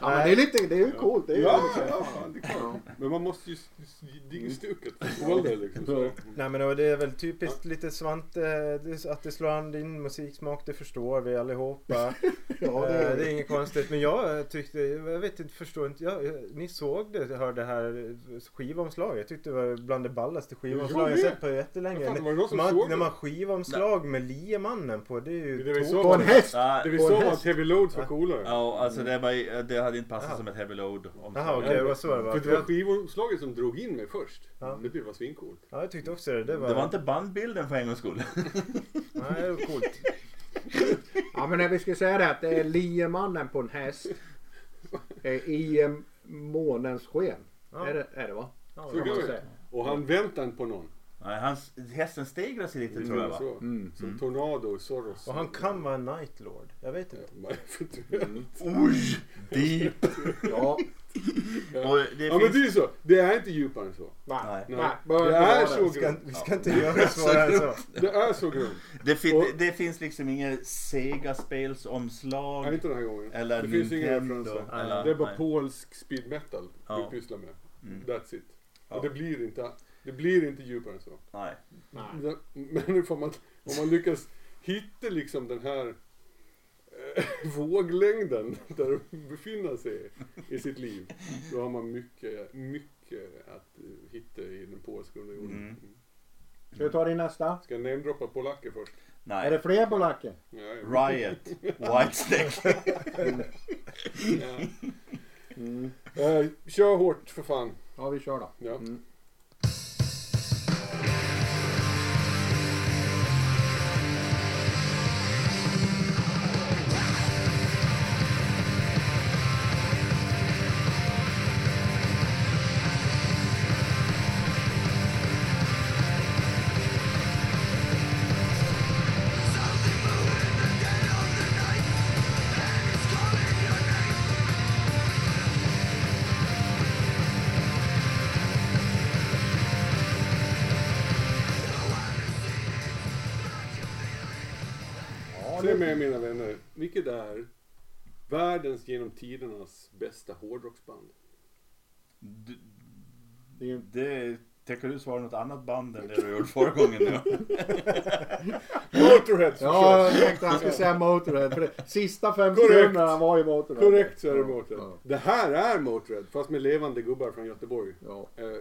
Ja, men det är lite... Det är ju coolt. Det är ju Ja, ja, det är klart. Men man måste ju s- s- digga stuket. Liksom. Nej men och det är väl typiskt lite Svante, det- att det slår an din musiksmak, det förstår vi allihopa. <laughs> Ja, Eh, det det är är... inget konstigt. Men jag tyckte, jag vet inte, förstår inte. Jag, ni såg det, hörde det här skivomslaget. Jag tyckte det var bland det ballaste skivomslagen jag sett på jättelänge. Fattar, var det som man, när det? man skivomslag med liemannen på, det är ju Det vi. På en häst! Ja, Det vi såg var att Heavy Loads var coolare. ja, alltså det, var, det hade inte passat Jaha. som ett heavy load. Om Jaha okej, det var så det var. För det var skivomslaget som drog in mig först. Ja. Det var svincoolt. Ja jag tyckte också det. Det var, Det var inte bandbilden för en gångs skull. <laughs> Nej, det var coolt. <laughs> Ja, men när vi ska säga det att det är liemannen på en häst. Eh, I eh, månens sken. Ja. Är, det, är det va? Ja, säga. Och han inte på någon. Nej, hans, hästen stegrar sig lite tror jag va? Så. Mm. Som Tornado, Soros. Och han kan vara en Night Lord. Jag vet inte. Ja, eventuellt. Oj! Deep! Ja. Och det Ja men finns... det är så. Det är inte djupare än så. Nej. Det är så Vi ska, grunt. vi ska inte göra det svårare än så. <laughs> Det är så grunt. Det, fin, Och- det, finns liksom inget Sega-spelsomslag. Nej, inte den här gången. Eller det finns inga Nintendo, referenser. eller- det är bara nej. polsk speed metal Ja. vi pysslar med. Mm. That's it. Ja. Och det blir inte, det blir inte djupare än så. Nej. Nej. Men får man, om man lyckas hitta liksom den här eh, våglängden där de befinner sig i sitt liv. Då har man mycket, mycket att eh, hitta i den polska underjorden. Mm. Mm. Ska vi ta din nästa? Ska jag namedroppa polacker först? Nej. Är det fler polacker? Ja. Riot. <laughs> Whitesnake. Ja. Mm. Eh, kör hårt för fan. Ja, vi kör då. Ja. Mm. Är världens genom tidernas bästa hårdrocksband? D- det Det tänker du svara något annat band än det du gjorde förra <laughs> gången nu? Motorhead Ja, jag tänkte han skulle säga Motorhead. För det, sista fem sekunderna var ju Motorhead. Korrekt så är det Motorhead. Ja, Det här är Motorhead fast med levande gubbar från Göteborg. ja. Eh,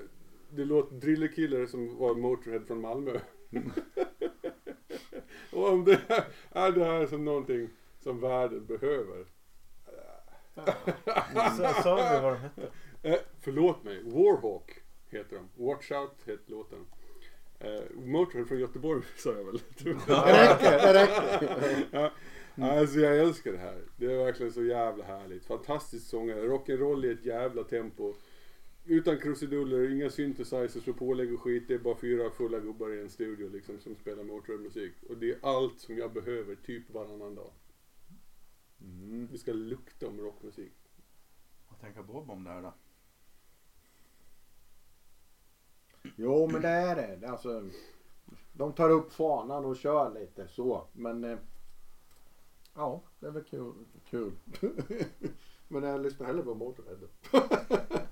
det låter Drillerkiller som var Motorhead från Malmö. <laughs> Och om det är det här som någonting som världen behöver. Så, sa vi vad de hette? <laughs> Eh, förlåt mig, Warhawk heter de. Watch Out heter låten. Eh, Motorhead från Göteborg <laughs> sa jag väl? <laughs> Det räcker, det räcker. ja. Alltså jag älskar det här. Det är verkligen så jävla härligt. Fantastisk sångare. Rock'n'roll i ett jävla tempo. Utan krusiduller, inga synthesizers och pålägg och skit. Det är bara fyra fulla gubbar i en studio liksom som spelar Motorhead-musik. Och det är allt som jag behöver typ varannan dag. Mm. Det ska lukta om rockmusik. Vad tänker Bob om det här då? Jo, men det är det. Det är Alltså, de tar upp fanan och kör lite så. Men eh, ja, det är väl kul. kul. <laughs> men jag lyssnar hellre på Motorhead. <laughs>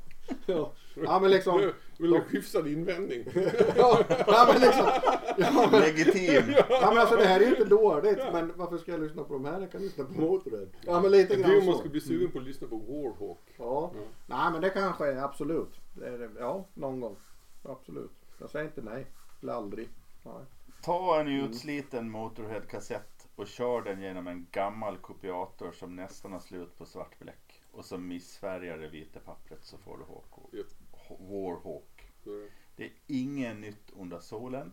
ja. <laughs> ja, men liksom. En hyfsad invändning. <laughs> Ja, ja, men liksom. Ja, men, Legitim! ja, men alltså det här är ju inte dåligt. Men varför ska jag lyssna på de här? Jag kan lyssna på Motorhead. Ja, men lite Det är om grann man ska bli sugen på att lyssna på Warhawk. Ja. Ja. Nej men det kanske är absolut. Det är, ja, någon gång. Absolut. Jag säger inte nej. Eller aldrig. Nej. Ta en utsliten Motorhead-kassett och kör den genom en gammal kopiator som nästan har slut på svartbläck. Och så missfärgar det vita pappret så får du Hawk. Japp. Warhawk. Är det. Är inget nytt under solen.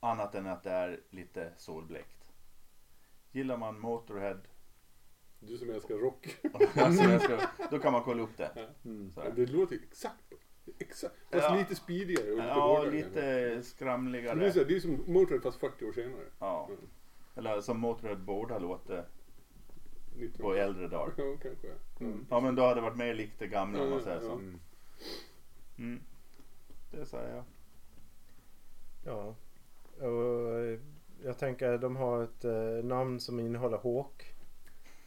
Annat än att det är lite solblekt. Gillar man Motorhead, Du som älskar rock. <laughs> jag ska, <laughs> då kan man kolla upp det. Mm. Det låter exakt Exakt. Fast Ja. lite speedigare och lite Ja, hårdare. lite Det är, så skramligare. det är som Motörhead fast 40 år senare. Ja. Mm. Eller som borde ha låtit 19. på äldre dagar. Ja, kanske. Mm. Ja men då hade det varit mer likt det gamla om man säger så. Mm. Mm. Det säger jag. Ja. Och eh, jag tänker de har ett eh, namn som innehåller Hawk.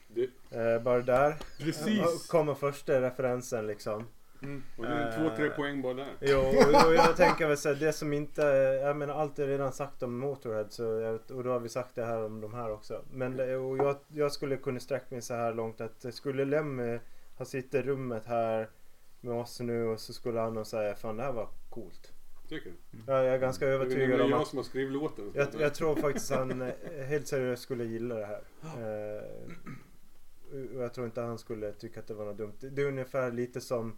Det, Eh, bara där precis. kommer första referensen liksom. Mm. Och det är två, tre Eh, poäng bara där. Jo, och, och jag tänker väl säga det som inte, jag menar allt är redan sagt om Motorhead så, och då har vi sagt det här om de här också. Men det, och jag, jag skulle kunna sträcka mig så här långt att skulle Lemmy ha sitt i rummet här med oss nu och så skulle han nog säga fan det här var coolt. Tycker du? Jag, jag är ganska Det är övertygad nämligen om jag att som har skrivit låten. jag, jag tror faktiskt han eh, helt seriöst skulle gilla det här. Eh, och jag tror inte han skulle tycka att det var något dumt. Det är ungefär lite som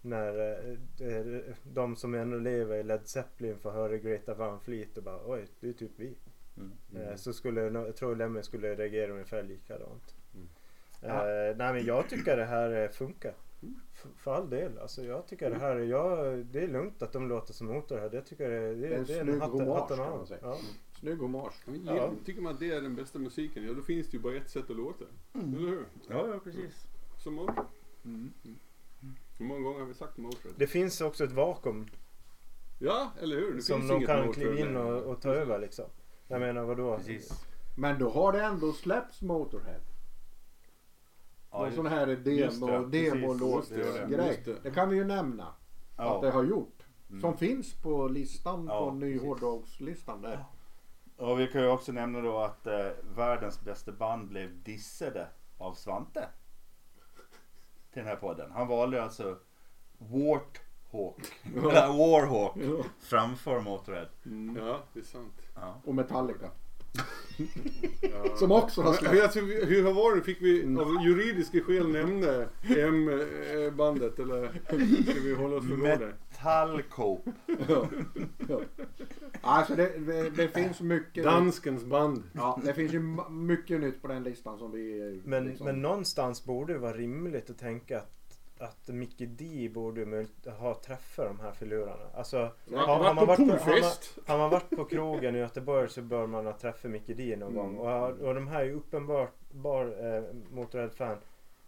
när eh, de som ännu lever i Led Zeppelin får höra Greta Van Fleet och bara oj, det är typ vi. Mm. Eh, så skulle jag tror Lemmy skulle reagera ungefär likadant. Mm. Eh, nej men jag tycker det här funkar. För all del. Alltså jag tycker det här, jag, det är lugnt att de låter som Motorhead. Jag tycker det, det, Det är en det är snygg en hatten, hommage, hatten kan av. man säga. Ja. Snygg hommage. Ja. Tycker man att det är den bästa musiken, ja då finns det ju bara ett sätt att låta. Eller hur? Ja, ja precis. Som Motörhead. Mm. Hur många gånger har vi sagt Motörhead? Det finns också ett vakuum Ja, eller hur? Det som finns de inget kan kliva in och, och ta över liksom. Jag menar vadå? Precis. Men då har det ändå släppts Motorhead. Ja, Någon sån här demo, det, precis. demolåt Just det, det. Kan vi ju nämna att det Ja. har gjort. Mm. Som finns på listan Ja, på ny hårdrockslistan där. Och vi kan ju också nämna då att eh, världens bästa band blev dissade av Svante. <laughs> Till den här podden. Han valde alltså Warthawk, <laughs> eller Warhawk Ja. framför Motorhead. Ja, det är sant. Ja. Och Metallica. Ja. <laughs> Som också har släppt. Alltså, hur har varit? Fick vi av juridiska skäl nämna M-bandet eller ska vi hålla oss för goda? Metallcope. Ja. Ja. Alltså det, det, det finns mycket. Danskens band. Ja, det finns ju mycket nytt på den listan som vi... eh, Men, liksom- men någonstans borde det vara rimligt att tänka att, att Mickey D borde ha träffat de här filurerna. Alltså, Ja, har, har, man varit på, har, man, har man varit på krogen i Göteborg så bör man ha träffat Mickey D någon Mm. gång. Och, och de här är ju uppenbart bar, eh, Motörhead-fan.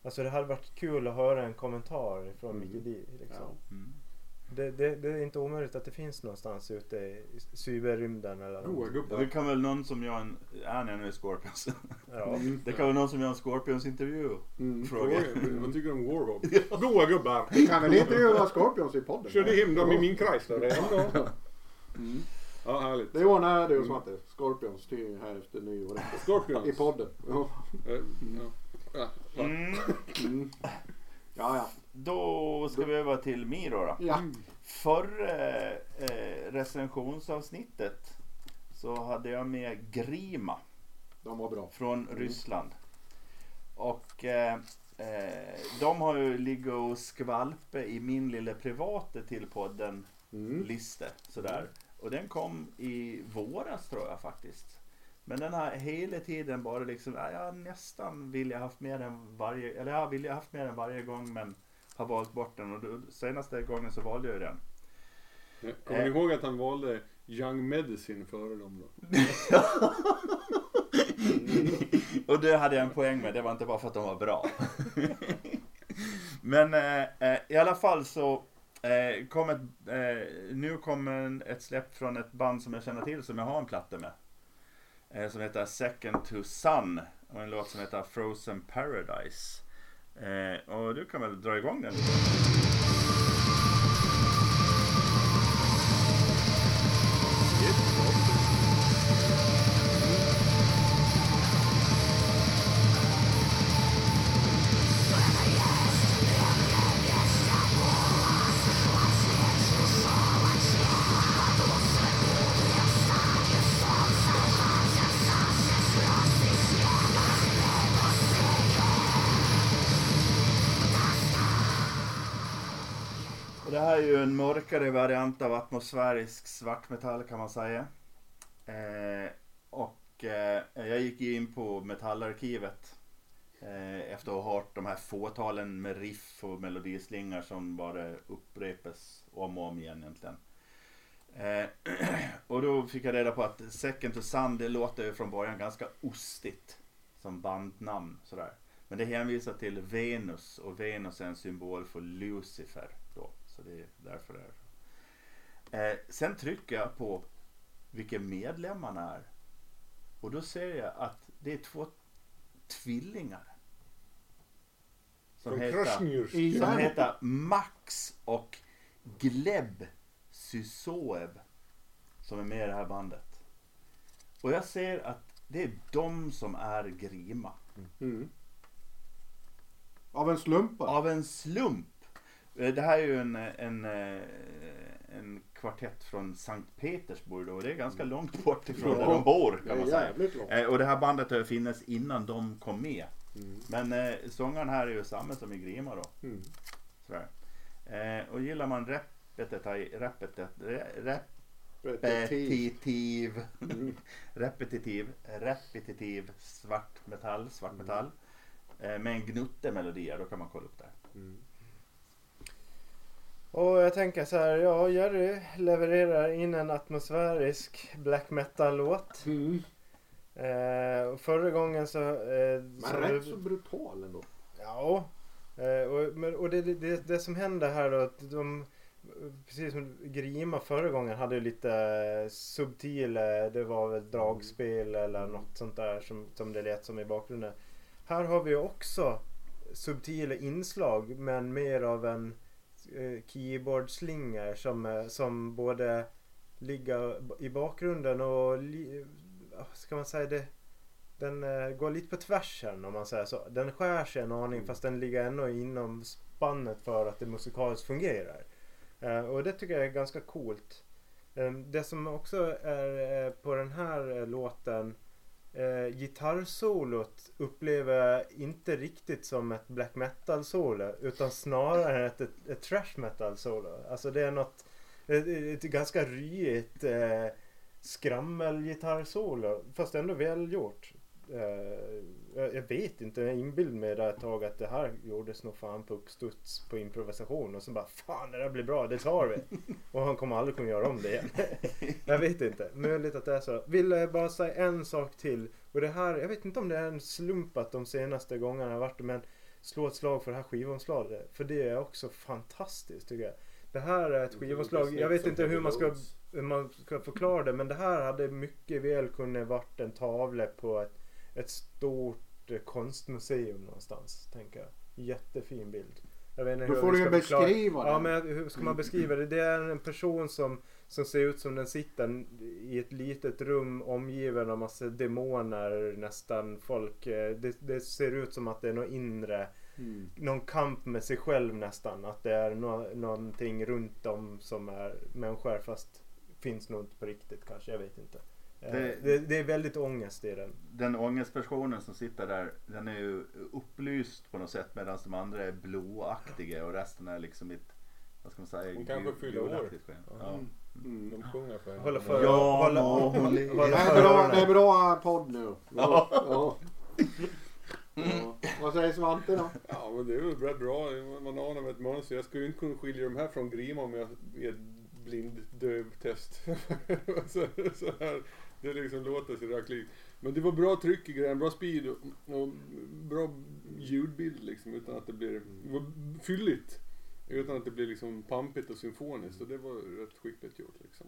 Alltså det hade varit kul att höra en kommentar från Mm. Mickey D. Liksom. Ja. Mm. Det, det, det är inte omöjligt att det finns någonstans ute i cyberrymden eller något. Det kan väl någon som gör en, är ni nu i Scorpions? Ja. Mm. Det kan väl någon som gör en Scorpions intervju? Mm. Fråga. Vad tycker du om Warhol? <laughs> Goa gubbar. Vi kan väl intervjua Scorpions i podden? Körde hem dem i min Chrysler redan då. Mm. Ja, härligt. Det ordnar du heter Scorpions till här efter nyår. Scorpions. I podden. Ja. Eh? Mm. Mm. Ja, ja. Då ska vi över till Miro då. Ja. Förra eh, recensionsavsnittet så hade jag med Grima De var bra. från Ryssland. Och eh, eh, de har ju ligger och skvalpe i min lilla privata till podden Mm. lista sådär. Och den kom i våras tror jag faktiskt. Men den har hela tiden bara liksom, ja, jag nästan vill jag haft med den varje, eller jag vill jag haft med den varje gång men har valt bort den och då, senaste gången så valde jag ju den. Kommer ni ihåg att han valde Young Medicine före dem då? <laughs> Och det hade jag en poäng med, det var inte bara för att de var bra. <laughs> Men eh, eh, i alla fall så eh, kom ett, eh, nu kommer ett släpp från ett band som jag känner till som jag har en platta med. Eh, som heter Second to Sun och en låt som heter Frozen Paradise. Eh, och du kan väl dra igång den lite? Mörkare variant av atmosfärisk svartmetall kan man säga. Eh, och eh, jag gick in på metallarkivet eh, efter att ha hört de här fåtalen med riff och melodislingar som bara upprepas om och om igen egentligen. Eh, <clears throat> och då fick jag reda på att Second to Sun det låter ju från början ganska ostigt som bandnamn sådär. Men det hänvisar till Venus och Venus är en symbol för Lucifer då. Så det är därför det är. Eh, sen trycker jag på vilka medlemmarna är. Och då ser jag att det är två tvillingar. Som heter, som heter Max och Gleb Sysoev. Som är med i det här bandet. Och jag ser att det är de som är Grima. Mm. Av en slump. Av en slump. Eh, Det här är ju en, en, eh, en kvartett från Sankt Petersburg då, och det är ganska långt bort ifrån där de bor kan man säga. Eh, Och det här bandet har funnits innan de kom med. Mm. Men eh, sångaren här är ju samma som i Grima då. Mm. Eh, och gillar man repetitiv, repetitiv, Repetitiv. repetitiv, Mm. repetitiv, repetitiv svart metall, svart metall. Eh, med en gnutte melodier, då kan man kolla upp det. Mm. Och jag tänker så här, ja Jerry levererar in en atmosfärisk black metal-låt. Mm. Eh, förra gången så... Eh, Men så rätt så brutal ändå. Ja. Eh, och och det, det, det som händer här då att de... Precis som Grima förra gången hade lite subtila, det var väl dragspel eller något sånt där som, som det lät som i bakgrunden. Här har vi också subtila inslag men mer av en eh, keyboardslinga som, eh, som både ligger i bakgrunden och ska man säga det den eh, går lite på tvärsen om man säger så. Den skär sig en aning fast den ligger ändå inom spannet för att det musikaliskt fungerar. Och det tycker jag är ganska coolt. Eh, det som också är på den här låten eh, gitarrsolot upplever jag inte riktigt som ett black metal solo utan snarare ett, ett, ett trash metal solo. Alltså det är något ett, ett ganska ryigt eh, skrammelgitarrsolo fast ändå välgjort. Eh, jag jag vet inte, jag inbillade mig där ett tag att det här gjordes nog fan på uppstuds på improvisation och så bara fan det där blir bra, det tar vi. <laughs> och han kommer aldrig kunna göra om det igen. <laughs> jag vet inte, möjligt att det är så. Vill bara säga en sak till och det här, jag vet inte om det är en slump att de senaste gångerna har varit men slå ett slag för det här skivomslaget. För det är också fantastiskt tycker jag. Det här är ett skivomslag, jag vet inte hur man ska hur man ska förklara det men det här hade mycket väl kunnat varit en tavla på ett, ett stort eh, konstmuseum någonstans. Tänker jag. Jättefin bild. Jag vet inte Då hur får du ju beskriva Ja den. men hur ska man beskriva det? Det är en person som, som ser ut som den sitter i ett litet rum omgiven av massa demoner nästan folk. eh, Det, det ser ut som att det är något inre Mm. någon kamp med sig själv nästan. Att det är nå någonting runt om som är människor fast finns nog inte på riktigt kanske. Jag vet inte. Eh, Det- Det, det är väldigt ångest i den. Den ångestpersonen som sitter där, den är ju upplyst på något sätt medan de andra är blåaktiga och resten är liksom ett, vad ska man säga, Hon kanske fyller år. Ja. Mm, de sjunger för henne. Håller för, Ja, håller, må hon håller, leva. Det är bra, det är bra podd nu. Ja. Ja. Ja. Vad säger Svante då? Ja men det är väl rätt bra. Man anar ett mönster. Jag skulle ju inte kunna skilja de här från Grima om jag är ett blind-döv-test. <laughs> så, så här, <laughs> det liksom låter så klick. Men det var bra tryck i grejen, bra speed och, och bra ljudbild liksom utan att det blir det var fylligt. Utan att det blir liksom pampigt och symfoniskt. Så det var rätt skickligt gjort liksom.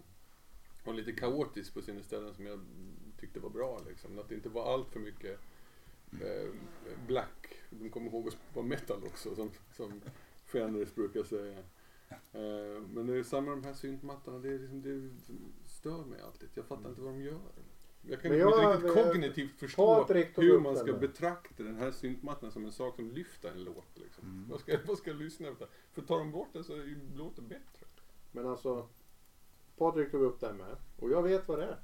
Och lite kaotiskt på sina ställen som jag tyckte var bra liksom. Att det inte var allt för mycket eh, black. De kommer ihåg att vara metal också som, som Fenris brukar säga. Eh, men det är samma med de här syntmattorna. Det, är liksom, det stör mig alltid. Jag fattar inte vad de gör. Jag kan Men inte jag- riktigt kognitivt förstå hur man den ska betrakta den här syntmattan som en sak som lyfter en låt. Liksom. Mm. Vad, ska, vad ska jag lyssna efter? För tar de bort den så är det bättre. Men alltså, Patrik tog upp det med. Och jag vet vad det är.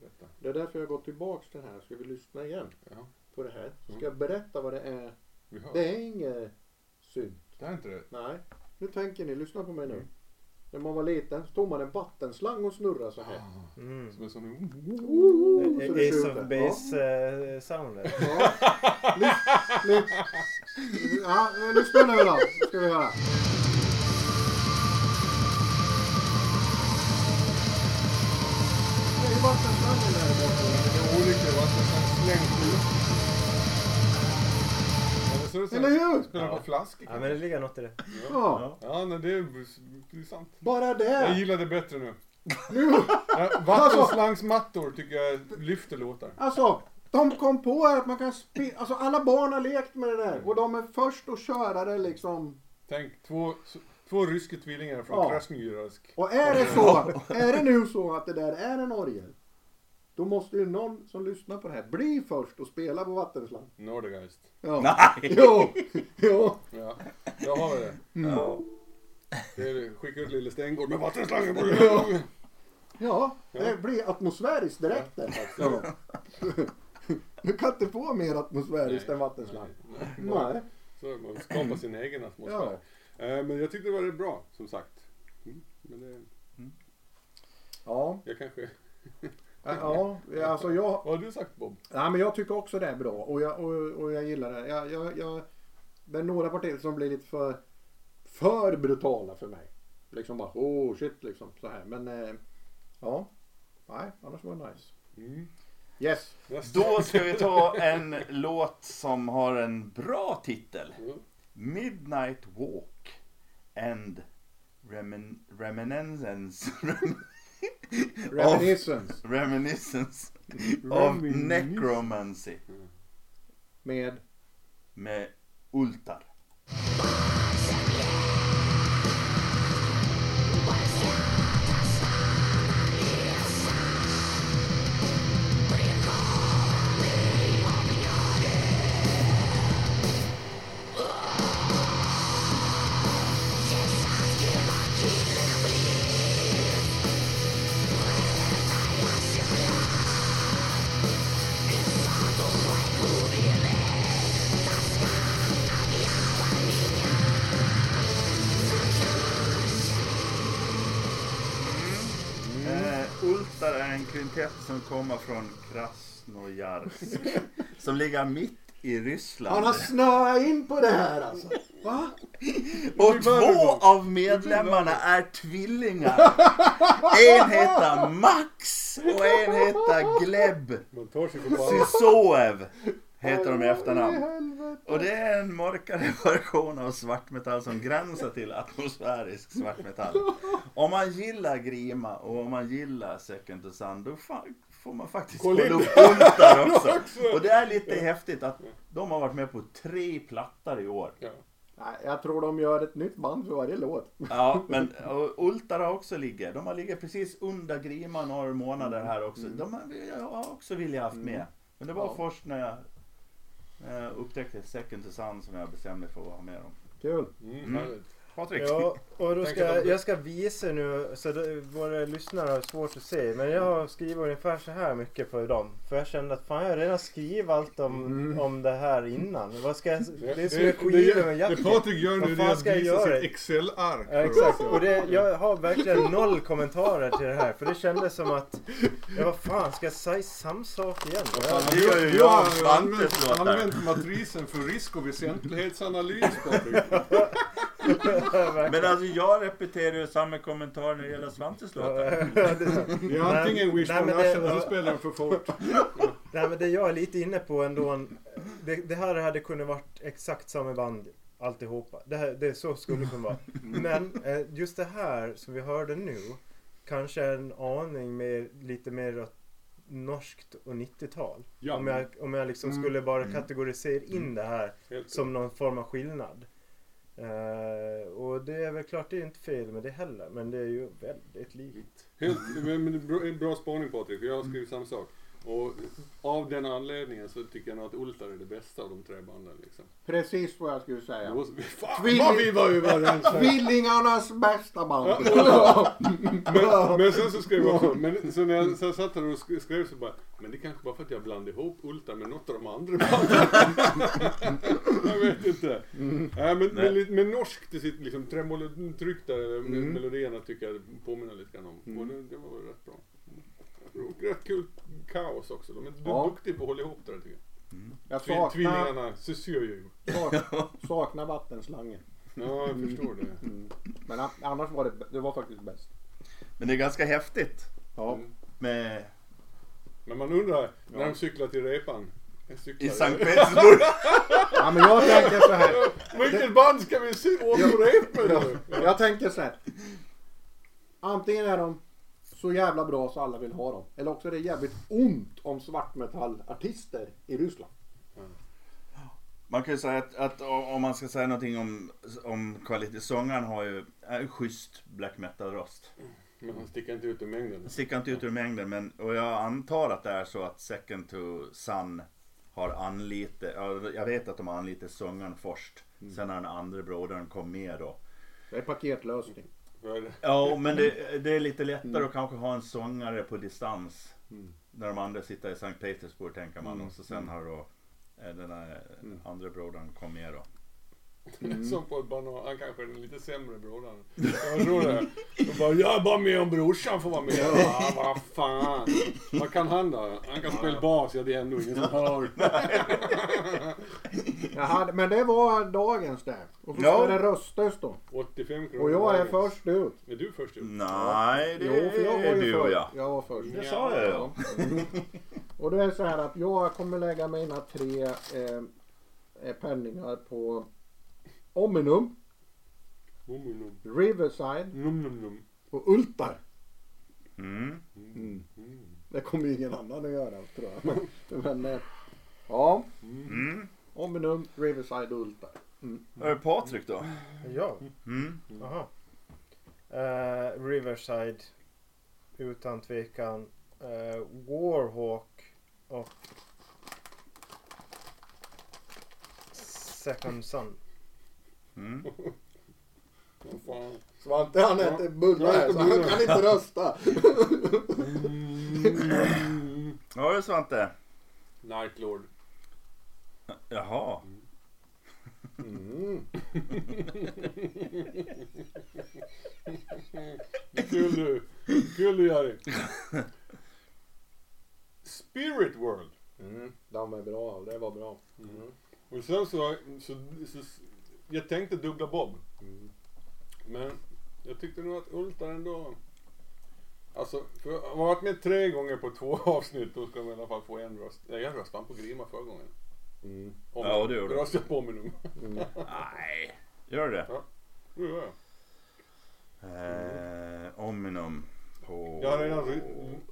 Detta. Det är därför jag har gått tillbaks till det här. Ska vi lyssna igen Ja, på det här? Ska Mm. jag berätta vad det är? Det är inget synt. Det är inte det. Nej. Nu tänker ni, lyssna på mig nu. Mm. När man var liten så tog man en vattenslang och snurrade så här. Ah, Mm. som en sån... Woho! Så det Ace of Base eh, soundet. Ja. Lys- ja, lyssna nu då. Ska vi höra. Det är vattenslangen där borta. Det är det är slängt ut. Så det så Eller hur? Spelar på flaskor Ja men det ligger något i det. Ja, Ja, nej, det är, det är sant. bara Jag det. gillar det bättre nu. Nu. Ja, Vattenslangsmattor tycker jag lyfter låtar. Alltså, de kom på att man kan spela. Alltså alla barn har lekt med det där. Och de är först att köra det liksom. Tänk, två, två ryska tvillingar från Ja. Krasnogyrsk. Och är det så, är det nu så att det där är en orgel. Då måste ju någon som lyssnar på det här bli först och spela på vattenslang. Nordegeist. Ja. Nej! <laughs> Jo, jo. Ja, där har vi det. Ja. det är, skicka ut lille Stengård med vattenslangen på Ja. ja. Ja, det blir atmosfäriskt direkt där. Ja. <laughs> Du kan inte få mer atmosfäriskt än vattenslang. Nej. Nej. Så man skapar sin egen atmosfär. Eh, Men jag tyckte det var rätt bra, som sagt. Mm. Men det, Ja, jag kanske... <laughs> ja, alltså jag, Vad har du sagt Bob? ja, men jag tycker också det är bra och jag, och, och jag gillar det. Jag, jag, jag, det är några partier som blir lite för, för brutala för mig. Liksom bara oh shit liksom så här. Men eh, ja, nej annars var det nice. Mm. Yes. Då ska vi ta en <laughs> låt som har en bra titel. Mm. Midnight Walk and Remin Reminiscence <laughs> Reminiscence of Reminiscence. Necromancy med med Ultar. Som kommer från Krasnojarsk. <laughs> Som ligger mitt i Ryssland. Han har snöat in på det här alltså. Va? Och två av medlemmarna är tvillingar. En heter Max och en heter Gleb. Sysoev. Heter de i efternamn. Och det är en mörkare <laughs> version av svartmetall som gränsar till atmosfärisk svartmetall. Om man gillar Grima och om man gillar Second to Sun då får man faktiskt Ultar <laughs> också. Och det är lite häftigt att de har varit med på tre plattor i år. Nej, jag tror de gör ett nytt band för varje låt. Ja, <laughs> men Ultar har också ligger. De har ligger precis under Grima några månader här också. De har jag också velat haft med. Men det var Ja. först när jag eh, upptäckte Second to Sun som jag bestämde mig för att ha med dem. Kul. Mm, härligt. Patrik? Ja, och då ska, jag ska visa nu, så det, våra lyssnare har svårt att se. Men jag har skrivit ungefär så här mycket för dem. För jag kände att fan jag har redan skrivit allt om, Mm. om det här innan. Vad ska jag, det är som det, en skiva med det, det Jackie. Patrik gör nu är att visa göra? sitt Excel-ark. Ja, exakt. Och det, jag har verkligen noll kommentarer till det här. För det kändes som att, ja vad fan, ska jag säga samma sak igen? Fan, det gör ju jag har ju Svantes använt, låtar. använt matrisen för risk och väsentlighetsanalys Patrik. <laughs> Men alltså jag repeterar ju samma kommentar när det gäller Svantes låtar. Det är antingen Wish for det- National så spelar den för fort. <laughs> Nej men det jag är lite inne på ändå. Det, det här hade kunnat varit exakt samma band alltihopa. Det, här, det är så skulle det kunna vara. Men eh, just det här som vi hörde nu. Kanske en aning mer, lite mer åt norskt och 90-tal. Ja. Om jag, om jag liksom skulle bara kategorisera in det här Helt som någon form av skillnad. Uh, och det är väl klart, det är inte fel med det heller. Men det är ju väldigt likt. Helt, men, men bra, bra spaning Patrik, jag har skrivit samma sak. Och av den anledningen så tycker jag nog att Ultar är det bästa av de tre banden liksom. Precis vad jag skulle säga. Och- Fan Tvilling- vad vi var överens. Tvillingarnas bästa band. <laughs> men, men sen så skrev jag också, men så när jag så satt där och sk- skrev så bara, men det är kanske bara för att jag blandade ihop Ultar med något av de andra banden. <laughs> jag vet inte. Nej, men, men, lite- men norskt i sitt liksom tremolotryck där, Mm. melodierna tycker jag påminner lite grann om. Och det, det var väl rätt bra. Rätt kul kaos också. De är Ja. duktiga på att hålla ihop det där tycker jag. Jag Tvi- saknar, Tvillingarna Cecil ju. sak- <laughs> saknar vattenslangen. Ja, jag förstår det. Mm. Men annars var det, det var faktiskt bäst. Men det är ganska häftigt Ja. Mm. med Men man undrar, när de cyklar till repan. Jag i Sankt <laughs> Petersburg. <laughs> ja men jag tänker så här. Vilket band ska vi se åka på rep med nu? Jag tänker så här. Antingen är de så jävla bra så alla vill ha dem. Eller också är det jävligt ont om svartmetallartister i Ryssland. Man kan ju säga att, att om man ska säga någonting om, om kvalitet. Sångaren har ju en schysst black metal röst. Men han sticker inte ut ur mängden. Sticker inte ut ur mängden men och jag antar att det är så att Second to Sun har anlitat, ja, jag vet att de har anlitat sångaren först. Sen när den andra brodern kom med då. Det är paketlösning. Det? Ja men det, det är lite lättare att kanske ha en sångare på distans. Mm. När de andra sitter i Sankt Petersburg tänker man och så sen har då eh, den där andra brodern kom med då. Som på ett banan. Han kanske är den lite sämre brodern. Jag tror det. Och bara, jag är bara med om brorsan får vara med. Ja, vad fan. Vad kan han då? Han kan spela bas. Ja, det är ändå ingen som hör. <laughs> Jaha, men det var dagens där. Och så Ja. ska det röstas då. 85 kronor. Och jag är dagens. först ut. Är du först ut? Nej det Jo, för jag är ju du och först. jag. Jag var först. Det sa jag ja. <laughs> Och det är så här att jag kommer lägga mina tre eh, eh, penningar på Ominum, Num, num. Riverside Num, num, num. och Ultar. Mm. Det kommer ju ingen annan att göra tror jag. Men, <laughs> men eh, ja, Mm. Ominum, Riverside och Ultar. Är det Patrik då? Ja, Mm. aha. Eh, Riverside. Utan tvekan. Eh, Warhawk och Second Son. Mm. Vad fan. Svante han äter bullar här så han kan inte rösta. Vad har du Svante? Nightlord. Jaha. Mm. <laughs> Kul du. Kul du Jari. Spirit World. Mm. De är bra, det var bra. Mm. Och sen så, så, så, jag tänkte dubbla Bob. Mm. Men jag tyckte nog att Ultar ändå... Alltså, för jag har varit med tre gånger på två <laughs> avsnitt, då ska de i alla fall få en röst. Nej, jag röstade på Grima förra gången. Mm. Om Ja, det gjorde du. Röstade på mig nu. Mm. <laughs> Nej, gör det? Det gör jag. Eh, Ominum på Jag har redan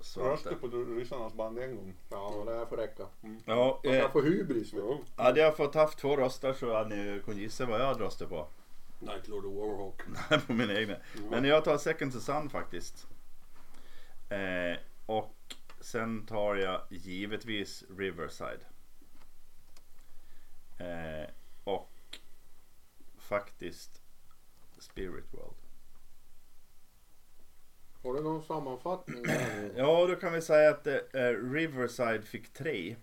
Svante. röstat på ryssarnas band en gång. Ja, det här får räcka. Ja, Man eh, kan få hybris. Jo. hade jag fått haft två röster så hade ni kunnat gissa vad jag hade röstat på. Nightlord och Warhawk. <laughs> på min egna. Men jag tar Second to Sun faktiskt. Eh, och sen tar jag givetvis Riverside. Eh, och faktiskt Spirit World. Har du någon sammanfattning? <clears throat> Ja, då kan vi säga att eh, Riverside fick tre.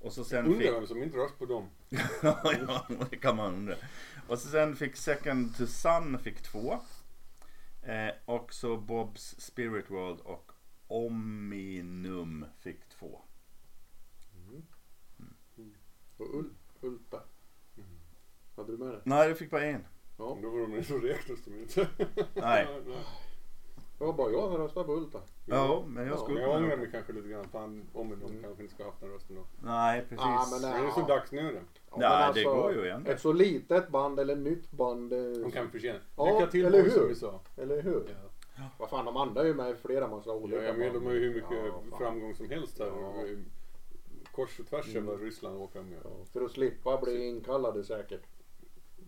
Och så sen fick... Undrar vem som inte röstade på dem. <laughs> ja, det kan man undra. Och så sen fick Second to Sun fick två. Eh, och så Bobs Spirit World och Ominum fick två. Och Ul Ulta. Hade du med det? Nej, det fick bara en. Ja, Då var de så räknas de inte. Nej. <laughs> det var bara jag som röstade på Ulta. Ja, men jag Ja, skulle Men jag ångrar mig kanske lite grann. Fan, om de kanske inte ska ha haft den rösten då. Nej, precis. Ja, men Men det är så Ja. dags nu då. Ja, Nej, men alltså, det går ju igen. Ett så litet band eller nytt band. eh, De kan förtjäna. Ja, Lycka till eller hur? som vi sa. Eller hur? Ja. Vad fan, de andra är ju med i flera massa Ja, olika jag menar, de har ju hur mycket Ja, framgång som helst här. Ja. Kors och tvärs över Ryssland åker de. Ja, för att slippa bli inkallade säkert.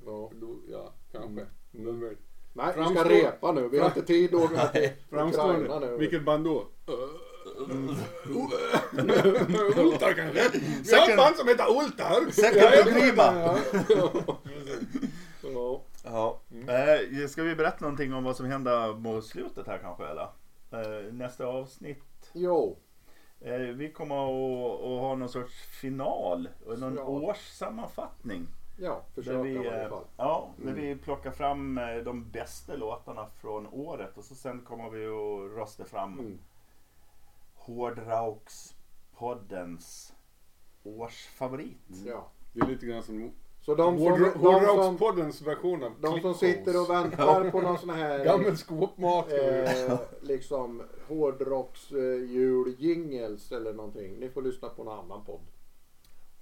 Ja. Ja, kanske. Mm. Vet. Nej, vi ska repa nu. Vi har inte tid att åka till Ukraina nu. Vilket band då? Ultar kanske? Vi har ett band som heter Ultar. Second to Grima! Ja. Ja. Mm. Eh, ska vi berätta någonting om vad som händer mot slutet här kanske eller? Eh, nästa avsnitt. Jo. Eh, vi kommer att, ha någon sorts final och någon Ja. årssammanfattning. Ja, försöka vi, i alla fall. ja, där vi plockar fram eh, de bästa låtarna från året och så sen kommer vi att rösta fram Mm. Hårdrockspoddens årsfavorit. Ja. Det är lite grann som Så de som, de som, Hårdrockspoddens version av de som sitter och väntar på någon sån här Gammel skåpmat. eh, liksom hårdrocks eh, eller någonting. Ni får lyssna på någon annan podd.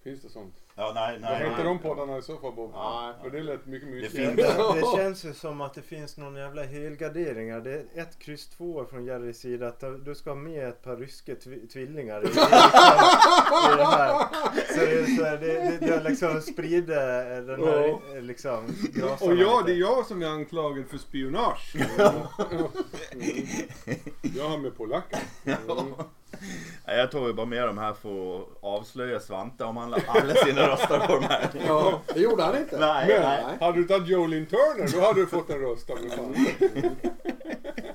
Finns det sånt? Ja, nej, Vad nej. heter nej. de poddarna i så fall Bob? Nej. För det lät mycket mysigare. Det, det känns ju som att det finns någon jävla helgarderingar. Det är ett kryss två från Jerrys sida. Att du ska ha med ett par ryska tv- tvillingar i, i, i det här. Så, det, så det, det, det liksom sprider den här eh, liksom Och ja, det är jag som är anklagad för spionage. Jag har med polacker. Nej, Jag tog ju bara med de här för att avslöja Svante om han la alla sina röster på de här. Ja, det gjorde han inte. Nej, Men nej. hade du tagit Jolin Turner då hade du fått en röst av. <laughs>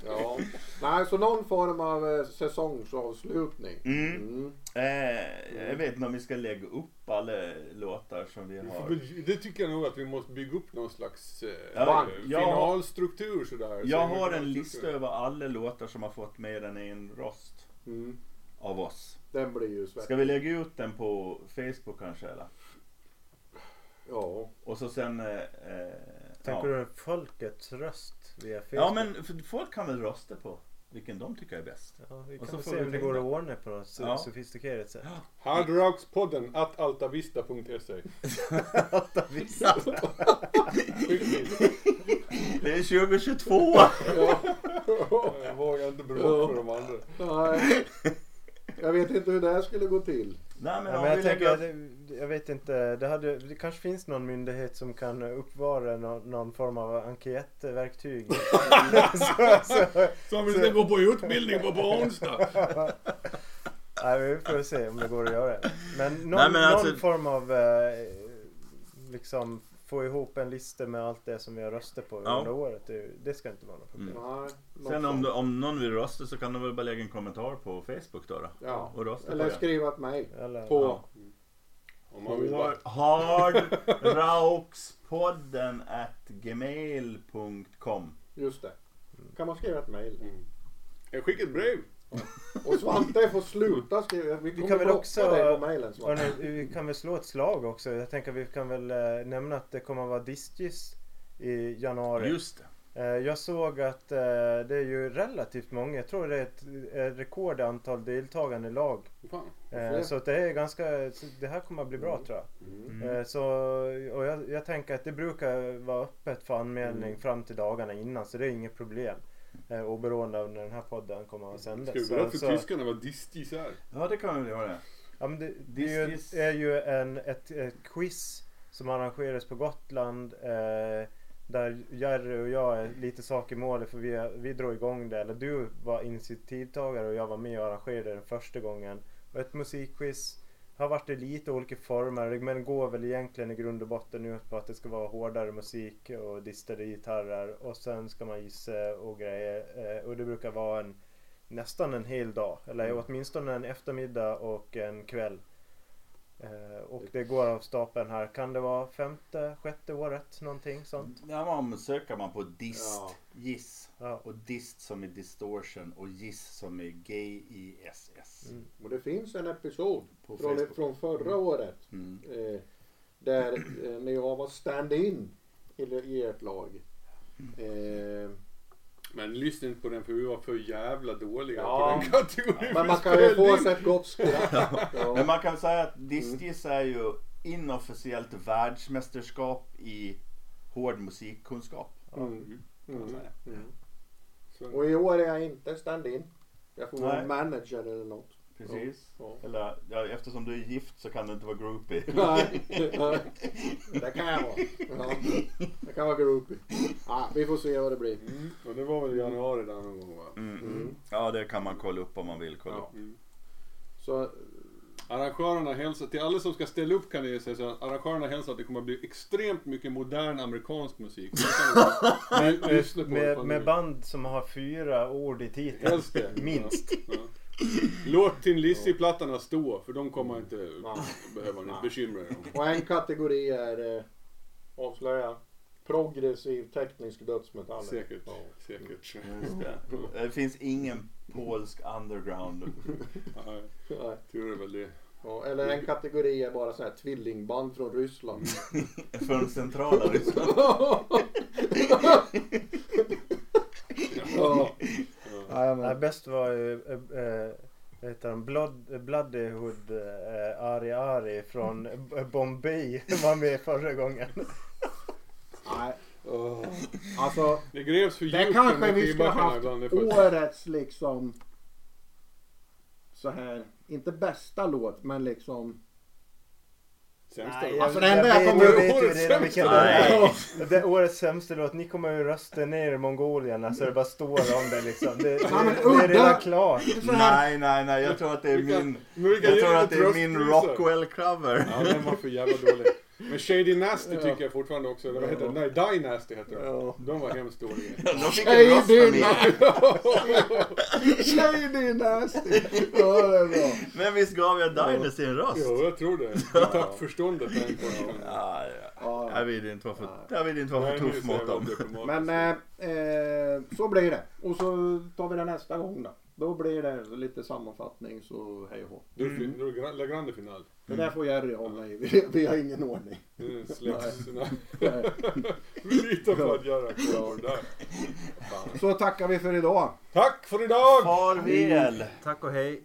Ja. Nej, så någon form av eh, säsongsavslutning. Mm. Mm. Eh, jag vet inte om vi ska lägga upp alla låtar som vi har. Det tycker jag nog att vi måste bygga upp någon slags eh, Ja, jag- finalstruktur sådär. Jag Så- har en lista över alla låtar som har fått mer än en röst Mm. Av oss. Den blir ju svettig. Ska vi lägga ut den på Facebook kanske eller? Ja. Och så sen... Eh, eh, Tänker ja. du folkets röst via Facebook? ja men folk kan väl rösta på vilken de tycker är bäst. Ja, vi Och kan så väl får se vi om det går att ordna på något Ja. sofistikerat sätt. Hardrockspodden at altavista.se <laughs> Det är 2022! <laughs> Jag vågar inte bråka för de andra. Nej. Jag vet inte hur det här skulle gå till. Nej men Ja, men jag tänker, det- jag vet inte, det, hade, det kanske finns någon myndighet som kan uppvara någon, någon form av enkätverktyg. så, <laughs> så, <laughs> Som vi ska gå på utbildning på på onsdag. <laughs> nej, vi får se om det går att göra. Men någon, Nej, men alltså- någon form av eh, liksom få ihop en lista med allt det som vi har röstat på Ja. under året. Det, det ska inte vara något problem. Mm. Sen om, du- om någon vill rösta så kan de väl bara lägga en kommentar på Facebook då. då. Ja. Och rösta Eller skriva ett mejl. På... Ja. Om man vill bara. Hardrockspodden <laughs> at gmail.com Just det. Kan man skriva ett mejl? Mm. Jag skickar ett brev. <laughs> Och Svante får sluta skriva. Vi kommer kan väl också- dig på mejlen Svante. Vi kan väl slå ett slag också. Jag tänker vi kan väl eh, nämna att det kommer att vara Distis i januari. Just det. Eh, jag såg att eh, det är ju relativt många. Jag tror det är ett, rekord antal deltagande lag. Fan. Så att det är ganska, det här kommer att bli bra tror jag. Mm. Så, och jag, jag tänker att det brukar vara öppet för anmälning Mm. fram till dagarna innan så det är inget problem. Eh, oberoende av när den här podden kommer att sändas. Ska vi berätta för så- tyskarna vad distis är? Ja, det kan vi väl göra. Ja, men det, det är ju, är ju en, ett, ett quiz som arrangeras på Gotland. Eh, där Jerry och jag är lite sak i målet för vi, vi drog igång det. Eller du var initiativtagare och jag var med och arrangerade den första gången. Och ett musikquiz har varit i lite olika former men går väl egentligen i grund och botten ut på att det ska vara hårdare musik och distade gitarrer och sen ska man gissa och grejer. Eh, och det brukar vara en nästan en hel dag. Eller åtminstone en eftermiddag och en kväll. Eh, och det går av stapeln här. Kan det vara femte, sjätte året? Någonting sånt? Ja, man söker man på dist, Ja. giss. Ja. Och dist som är distortion och giss som är G-I-S-S. Mm. Och det finns en episod På från, Facebook. från förra året. Mm. Eh, där eh, när jag var stand-in i, i ert lag. Eh, Men lyssna inte på den för vi var för jävla dåliga Ja. på den kategorin. men man kan ju få sig ett gott skratt. <laughs> Men Ja. man kan säga att distgiss är ju inofficiellt världsmästerskap i hård musikkunskap. Mm. Mm. Mm. Och i år är jag inte stand-in. Jag får vara manager eller något. Precis. Ja. Eller ja, eftersom du är gift så kan du inte vara groupie. <laughs> Nej, nej. det kan jag vara. Ja. Det kan vara groupie. Ja, vi får se vad det blir. Mm. Och det var väl i januari där någon gång va? Mm. Mm. Ja, det kan man kolla upp om man vill kolla Ja. upp. Mm. Så Arrangörerna hälsar, till alla som ska ställa upp kan jag säga så att arrangörerna hälsar att det kommer att bli extremt mycket modern amerikansk musik. <laughs> Med, med, med vill. band som har fyra ord i titeln. Minst. Ja. <laughs> Låt Tin Lizzy-plattorna stå för de kommer inte behöva bekymra er om. Och en kategori är eh, avslöja progressiv teknisk dödsmetall. Säkert. Ja. Säkert. <laughs> Just det. Det finns ingen polsk underground. Ja, Nej. tur är väl det. Ja, eller en kategori är bara sån här tvillingband från Ryssland. <laughs> Från centrala Ryssland. ja. Ja. Nej, bäst var ju äh, äh, heter han? Blood, Bloodyhood äh, Ari Ari från Bombay var med förra gången. Nej, Åh. alltså Det grävs för det djupt kanske vi skivbackarna haft årets liksom så här, inte bästa låt men liksom Sämsta Nej, låt. Alltså, det enda jag vet- kommer- jag vet ju Årets sämsta låt. är. <laughs> Det är årets sämsta låt. Ni kommer ju rösta ner mongolierna så det bara står om det liksom. Det, det, det är redan klart. Nej, nej, nej. Jag tror att det är min... Jag tror att det är min. Rockwell-cover. Ja, den var för jävla dålig. Men Shady Nasty tycker jag fortfarande också. Vad heter det? Nej, Die Nasty heter de. Ja. De var hemskt dåliga. De fick Shady en nasty! Ja det är bra. Men visst gav jag Dynasty en röst? Jo, jag tror det. Jag har tappat förståndet den gången. Ja, ja. Ja. Jag vill inte vara för, jag vill inte vara för tuff mot dem. Men eh, eh, så blir det. Och så tar vi det nästa gång då. Då blir det lite sammanfattning så hej och hå. Är det fin- då är det gra- La Grande final. Det där får Jerry hålla i. Vi, vi har ingen ordning. Nu släpps... Nej. <laughs> Vi litar på att göra kvar där. Så tackar vi för idag. Tack för idag! Farväl! Tack och hej.